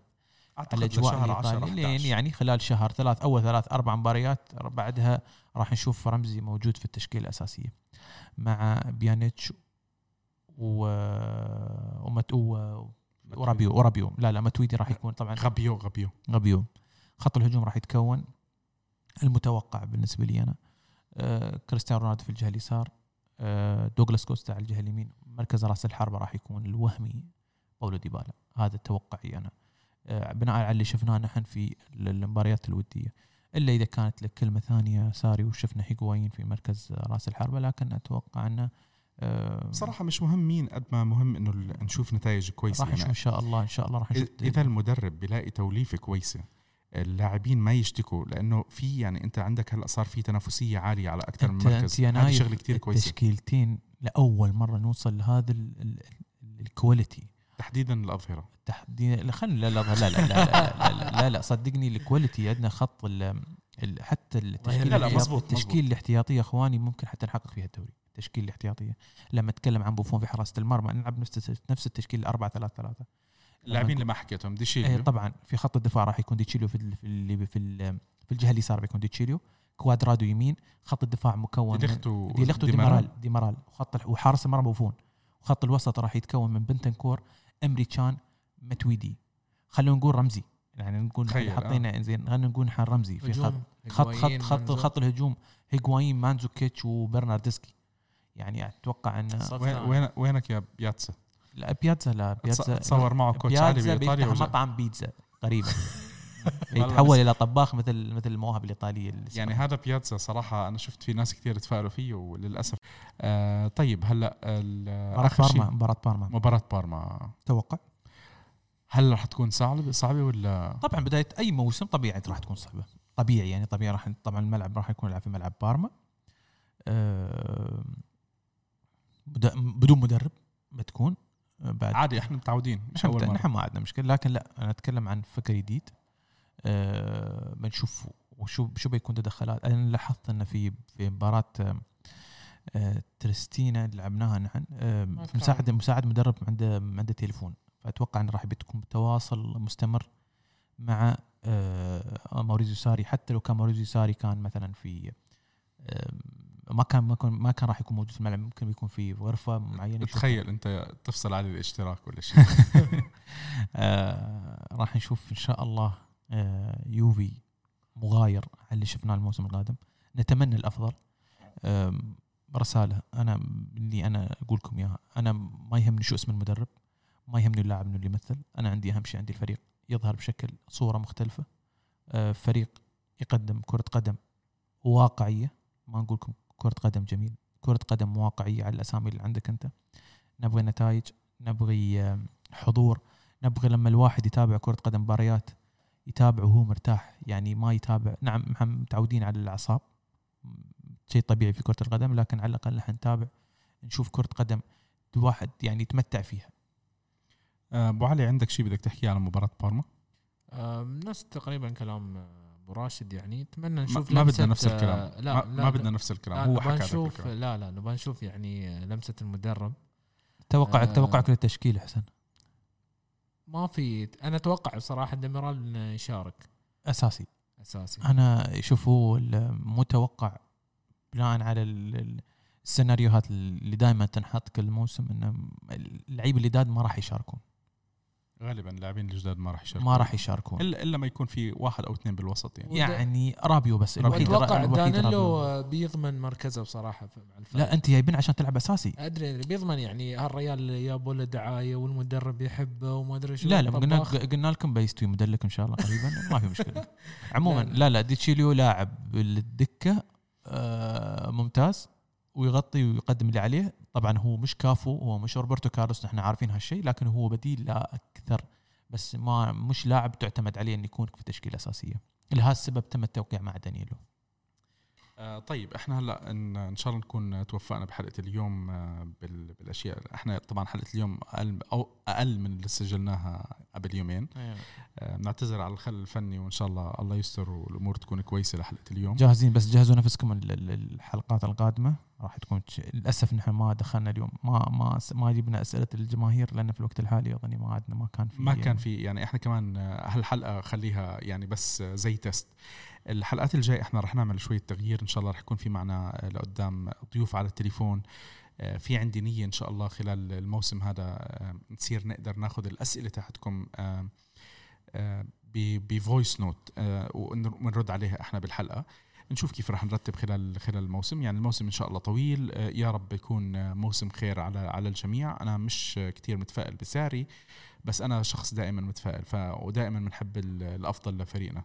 B: الاجواء
A: لشهر 10
B: الإيطالي. لين
A: 11
B: يعني خلال شهر ثلاث أول ثلاث أربع مباريات بعدها راح نشوف رمزي موجود في التشكيلة الأساسية. مع بيانيتش و ومت... و... ورابيو ورابيو. لا لا متويدي راح يكون طبعا.
A: رابيو رابيو
B: رابيو خط الهجوم راح يتكون. المتوقع بالنسبة لي أنا آه كريستيانو رونالدو في الجهة اليسار آه دوغلاس كوستا على الجهة اليمين. مركز راس الحربة راح يكون الوهمي باولو ديبالا. هذا توقعي أنا. آه بناء على اللي شفناه نحن في المباريات الودية. إلا إذا كانت لك كلمه ثانية. ساري وشفنا هيغوايين في مركز رأس الحربة لكن أتوقع أنه آه
A: بصراحه مش مهم مين قد ما مهم إنه نشوف نتائج كويسة
B: راح نشوف إن شاء الله إن شاء الله راح نشوف
A: إذا المدرب بيلاقي توليفة كويسة اللاعبين ما يشتكوا لأنه في يعني أنت عندك هلأ صار في تنافسية عالية على أكثر من مركز. هذه شغلة كثير كويسة.
B: التشكيلتين لأول مرة نوصل لهذا ال- ال- ال- ال quality.
A: تحديدا الأظهرة.
B: تحديدا لا خلينا لا لا لا لا لا, لا, لا, لا, لا صدقني ال quality عندنا خط ال حتى التشكيل
A: لا، لا، مزبوط،
B: التشكيل الاحتياطي يا اخواني ممكن حتى نحقق فيها الدوري التشكيل الاحتياطيه لما اتكلم عن بوفون في حراسه المرمى نلعب نفس نفس التشكيل 4 3 3
A: اللاعبين اللي ما حكيتهم
B: إيه
A: ديشيليو
B: طبعا في خط الدفاع راح يكون ديتشيليو في ال- في ال- في, ال- في الجهه اليسار بيكون ديتشيليو كوادرادو يمين خط الدفاع مكون من
A: ديليختو
B: دي لختو ديمارال ديمارال وخط وحارس المرمى بوفون وخط الوسط راح يتكون من بنتنكور امري تشان متويدي. خلونا نقول رمزي. يعني نقول حطينا زين خلينا نقول نحن رمزي. في خط خط خط خط. خط الهجوم. هيغوايين مانزوكيتش وبرناردسكي. يعني أتوقع أن
C: صف
A: وين وينك يا بياتسا
B: لا بياتزا لا بياتزا
A: تصور معه coach. عالي
B: بياتزا
A: بايطاليا
B: مطعم بيتزا قريبا. يتحول إلى طباخ مثل مثل المواهب الإيطالية
A: يعني هذا بياتزا صراحة أنا شفت في ناس كثير تفائلوا فيه وللأسف. آه طيب
B: هلأ
A: آخر
B: بارما
A: شيء.
B: مباراة بارما.
A: مباراة بارما.
B: توقع؟
A: هل راح تكون صعبه صعبة ولا؟
B: طبعا بداية أي موسم طبيعي راح تكون صعبة. طبيعي يعني طبيعي راح طبعا الملعب راح يكون يلعب في ملعب بارما. آه، بدون مدرب بتكون آه، بعد.
A: عادي إحنا متعودين مش
B: نحن
A: اول مرة.
B: نحن ما عندنا مشكلة. لكن لا أنا أتكلم عن فكر جديد. آه، بنشوف وشو شو بيكون تدخلات. أنا لاحظت إن في في مباراة آه، تريستينا اللي لعبناها نحن. آه،. مساعد مساعد مدرب عنده عنده تليفون. فأتوقع إنه راح بتكون تواصل مستمر مع آه، موريزيو ساري. حتى لو كان موريزيو ساري كان مثلا في آه، ما كان ما كان ما كان راح يكون موجود في الملعب. ممكن يكون في غرفة معينة
A: تخيل أنت تفصل عليه الاشتراك ولا شيء.
B: آه راح نشوف إن شاء الله يوفي مغاير على اللي شفناه الموسم القادم. نتمنى الأفضل. رسالة أنا اللي أنا أقول لكم إياها. أنا ما يهمني شو اسم المدرب. ما يهمني اللاعب إنه اللي يمثل. أنا عندي أهم شيء عندي الفريق. يظهر بشكل صورة مختلفة. آه فريق يقدم كرة قدم واقعية. ما نقول لكم كرة قدم جميل. كرة قدم واقعية على الأسامي اللي عندك أنت. نبغي نتائج نبغي آه، حضور نبغى لما الواحد يتابع كرة قدم مباريات يتابع وهو مرتاح. يعني ما يتابع نعم متعودين على الأعصاب. شيء طبيعي في كرة القدم لكن على الأقل إحنا نتابع نشوف كرة قدم الواحد يعني يتمتع فيها.
A: أبو علي عندك شيء بدك تحكيه على مباراة بارما
C: آم، نفس تقريبا كلام آه، أبو راشد يعني. أتمنى نشوف
A: ما, ما بدنا نفس الكلام.
C: آه، لا
A: ما,
C: لا
A: ما بدنا نفس
C: لا
A: الكلام هو
C: نبغى
A: حكى
C: نشوف لا لا نبغى نشوف يعني آه، لمسة المدرب.
B: توقع
C: آه.
B: توقعك للتشكيل حسن.
C: ما في أنا أتوقع بصراحة ديميرال انه يشارك.
B: أساسي.
C: أساسي.
B: أنا شوف هو المتوقع بناء على ال- ال- السيناريوهات اللي دائما تنحط كل موسم ان اللعيبه الجداد ما راح يشاركون.
A: غالبا اللاعبين الجداد ما راح يشاركوا
B: ما راح يشاركون.
A: الا إلا ما يكون في واحد أو اثنين بالوسط يعني.
B: يعني رابيو بس الوحيد رابيو.
C: دانيلو بيضمن مركزه بصراحة في- مع الفريق.
B: لا أنت جايبين عشان تلعب أساسي.
C: أدري أدري، بيضمن يعني هالريال اللي جابوا له دعايه والمدرب يحبه وما أدري شو.
B: لا لا قلنا. قلنا لكم بيستوي مدلك إن شاء الله قريبا. ما في مشكلة. عموما
C: لا، لا.
B: لا لا ديتشيليو لاعب بالدكة آه، ممتاز. ويغطي ويقدم اللي عليه. طبعا هو مش كافو هو مش روبرتو كارلوس نحن عارفين هالشيء لكن هو بديل لا أكثر بس ما مش لاعب تعتمد عليه إنه يكون في تشكيلة أساسية. لهذا السبب تم التوقيع مع دانييلو.
A: آه طيب إحنا هلأ إن, إن شاء الله نكون توفقنا بحلقة اليوم آه بال- بالأشياء. إحنا طبعا حلقة اليوم أقل أو أقل من اللي سجلناها قبل يومين. آه بنعتذر على الخلل الفني وإن شاء الله الله يستر والأمور تكون كويسة لحلقة اليوم.
B: جاهزين بس جهزوا نفسكم الحلقات القادمة. راح تكون للأسف نحن ما دخلنا اليوم. ما ما ما جبنا أسئلة الجماهير لأن في الوقت الحالي أظني ما عندنا ما كان في
A: ما كان في يعني إحنا كمان آه، هالحلقة خليها يعني بس آه، زي تيست الحلقات الجاي إحنا رح نعمل شوية تغيير. إن شاء الله رح يكون في معنا آه، لقدام ضيوف على التليفون. في عندي نية إن شاء الله خلال الموسم هذا نصير نقدر ناخذ الأسئلة ب- ب voice note ونرد عليها إحنا بالحلقة. نشوف كيف رح نرتب خلال خلال الموسم. يعني الموسم إن شاء الله طويل. آه، يا رب يكون آه، موسم خير على على الجميع. أنا مش كتير متفائل بساري بس أنا شخص دائما متفائل ف ودائما بنحب ال- الأفضل لفريقنا.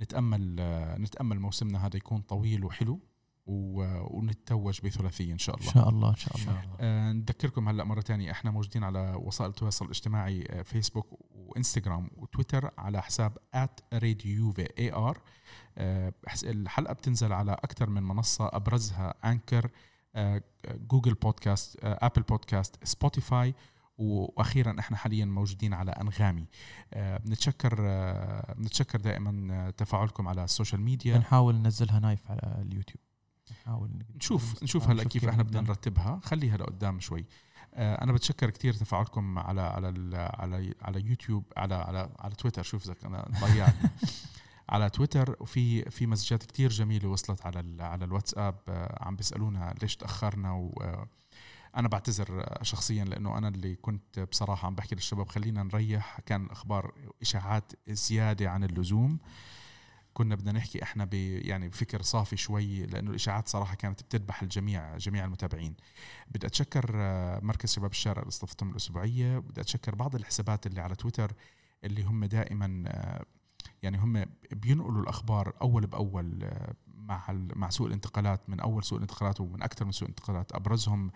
A: نتأمل آه، نتأمل موسمنا هذا يكون طويل وحلو ونتوج بثلاثية إن شاء
B: إن
A: الله
B: شاء الله إن شاء
C: إن
B: الله.
A: آه، نذكركم هلأ مرة تانية إحنا موجودين على وسائل التواصل الاجتماعي آه، فيسبوك وإنستغرام وتويتر على حساب @radiojuve ar بحس- الحلقة بتنزل على أكثر من منصة أبرزها Anchor جوجل بودكاست آه، أبل بودكاست سبوتيفاي وأخيرا إحنا حاليا موجودين على أنغامي. آه، بنتشكر آه، بنتشكر دائما آه، تفاعلكم على السوشيال ميديا.
B: بنحاول ننزلها نايف على اليوتيوب. نحاول
A: نشوف نشوف هلا كيف إحنا بدنا نرتبها خليها لقدام شوي. آه، أنا بتشكر كثير تفاعلكم على على على على يوتيوب على على على تويتر. شوف إذا أنا ضيعت على تويتر وفي في مسجات كتير جميلة وصلت على ال- على الواتساب آه، عم بيسألونا ليش تأخرنا و آه، أنا بعتذر آه، شخصيا لأنه أنا اللي كنت بصراحة عم بحكي للشباب خلينا نريح. كان الاخبار إشاعات زيادة عن اللزوم. كنا بدنا نحكي إحنا ب يعني بفكر صافي شوي لأنه الإشاعات صراحة كانت بتذبح الجميع جميع المتابعين. بدي أتشكر مركز شباب الشارع اللي استضفتهم الأسبوعية بدي أتشكر بعض الحسابات اللي على تويتر اللي هم دائما يعني هم بينقلوا الأخبار أول بأول آه، مع مع سوق الانتقالات من أول سوق الانتقالات ومن أكثر من سوق انتقالات أبرزهم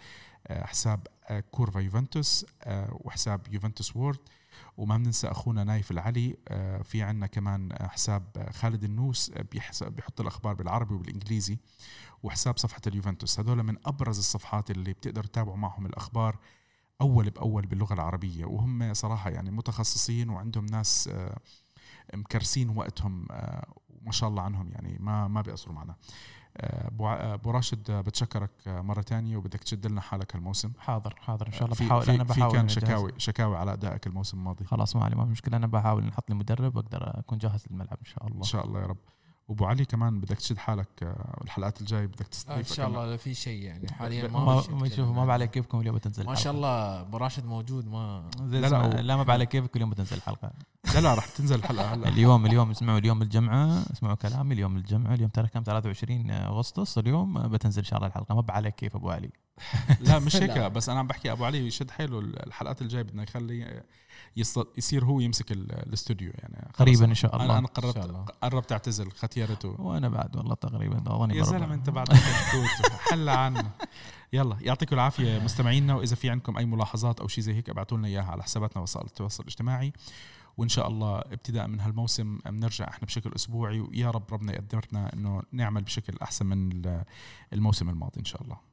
A: آه، حساب آه، كورفا يوفنتوس وحساب يوفنتوس وورد. وما بننسى أخونا نايف العلي في عنا كمان حساب خالد النوس بيحط الأخبار بالعربي وبالإنجليزي وحساب صفحة اليوفنتوس. هذول من أبرز الصفحات اللي بتقدروا تتابعوا معهم الأخبار أول بأول باللغة العربية. وهم صراحة يعني متخصصين وعندهم ناس مكرسين وقتهم آه، وما شاء الله عنهم يعني ما ما بيقصروا معنا. آه، ابو آه، أبو راشد بتشكرك مرة تانية وبدك تشد لنا حالك هالموسم.
B: حاضر حاضر إن شاء الله
A: في
B: بحاول
A: في,
B: أنا
A: في
B: بحاول
A: كان
B: إني أجهز.
A: شكاوي شكاوي على أدائك الموسم الماضي.
B: خلاص ما علي ما في مشكلة أنا بحاول نحط لي مدرب أقدر أكون جاهز للملعب إن شاء
A: إن
B: الله
A: شاء الله يا رب. وأبو علي كمان بدك تشد حالك آه، الحلقات الجاي بدك
C: آه،
A: تستضيف
C: إن شاء الله لا في شيء يعني. حاليا
B: ما
C: ما في شيء
B: ما بعلى كيفكم اليوم بتنزل
C: ما شاء. الله أبو راشد موجود ما
B: لا
A: لا، لا،
B: ما بعلى كيفك اليوم بتنزل الحلقة.
A: لا لا رح تنزل الحلقة هلا.
B: اليوم اليوم اسمعوا اليوم الجمعة اسمعوا كلامي اليوم الجمعة اليوم ترى كم 23 أغسطس اليوم بتنزل إن شاء الله الحلقة. ما بعلى كيف أبو علي.
A: لا مش هيك. بس أنا عم بحكي أبو علي يشد حيله الحلقات الجاية بدنا نخلي يصير هو يمسك ال- الاستوديو يعني.
B: قريبا إن شاء
A: أنا
B: الله.
A: أنا
C: إن شاء
A: قربت
C: الله.
A: قربت أعتزل ختيارته.
B: وأنا بعد والله تقريبا اظني
A: يا. زلمه أنت بعد. حل عنا. يلا يعطيكم العافية مستمعينا وإذا في عندكم أي ملاحظات أو شيء زي هيك ابعتوا لنا إياها على حساباتنا وسائل التواصل الاجتماعي. وإن شاء الله ابتداء من هالموسم بنرجع إحنا بشكل أسبوعي ويا رب ربنا يقدرنا إنه نعمل بشكل أحسن من الموسم الماضي إن شاء الله.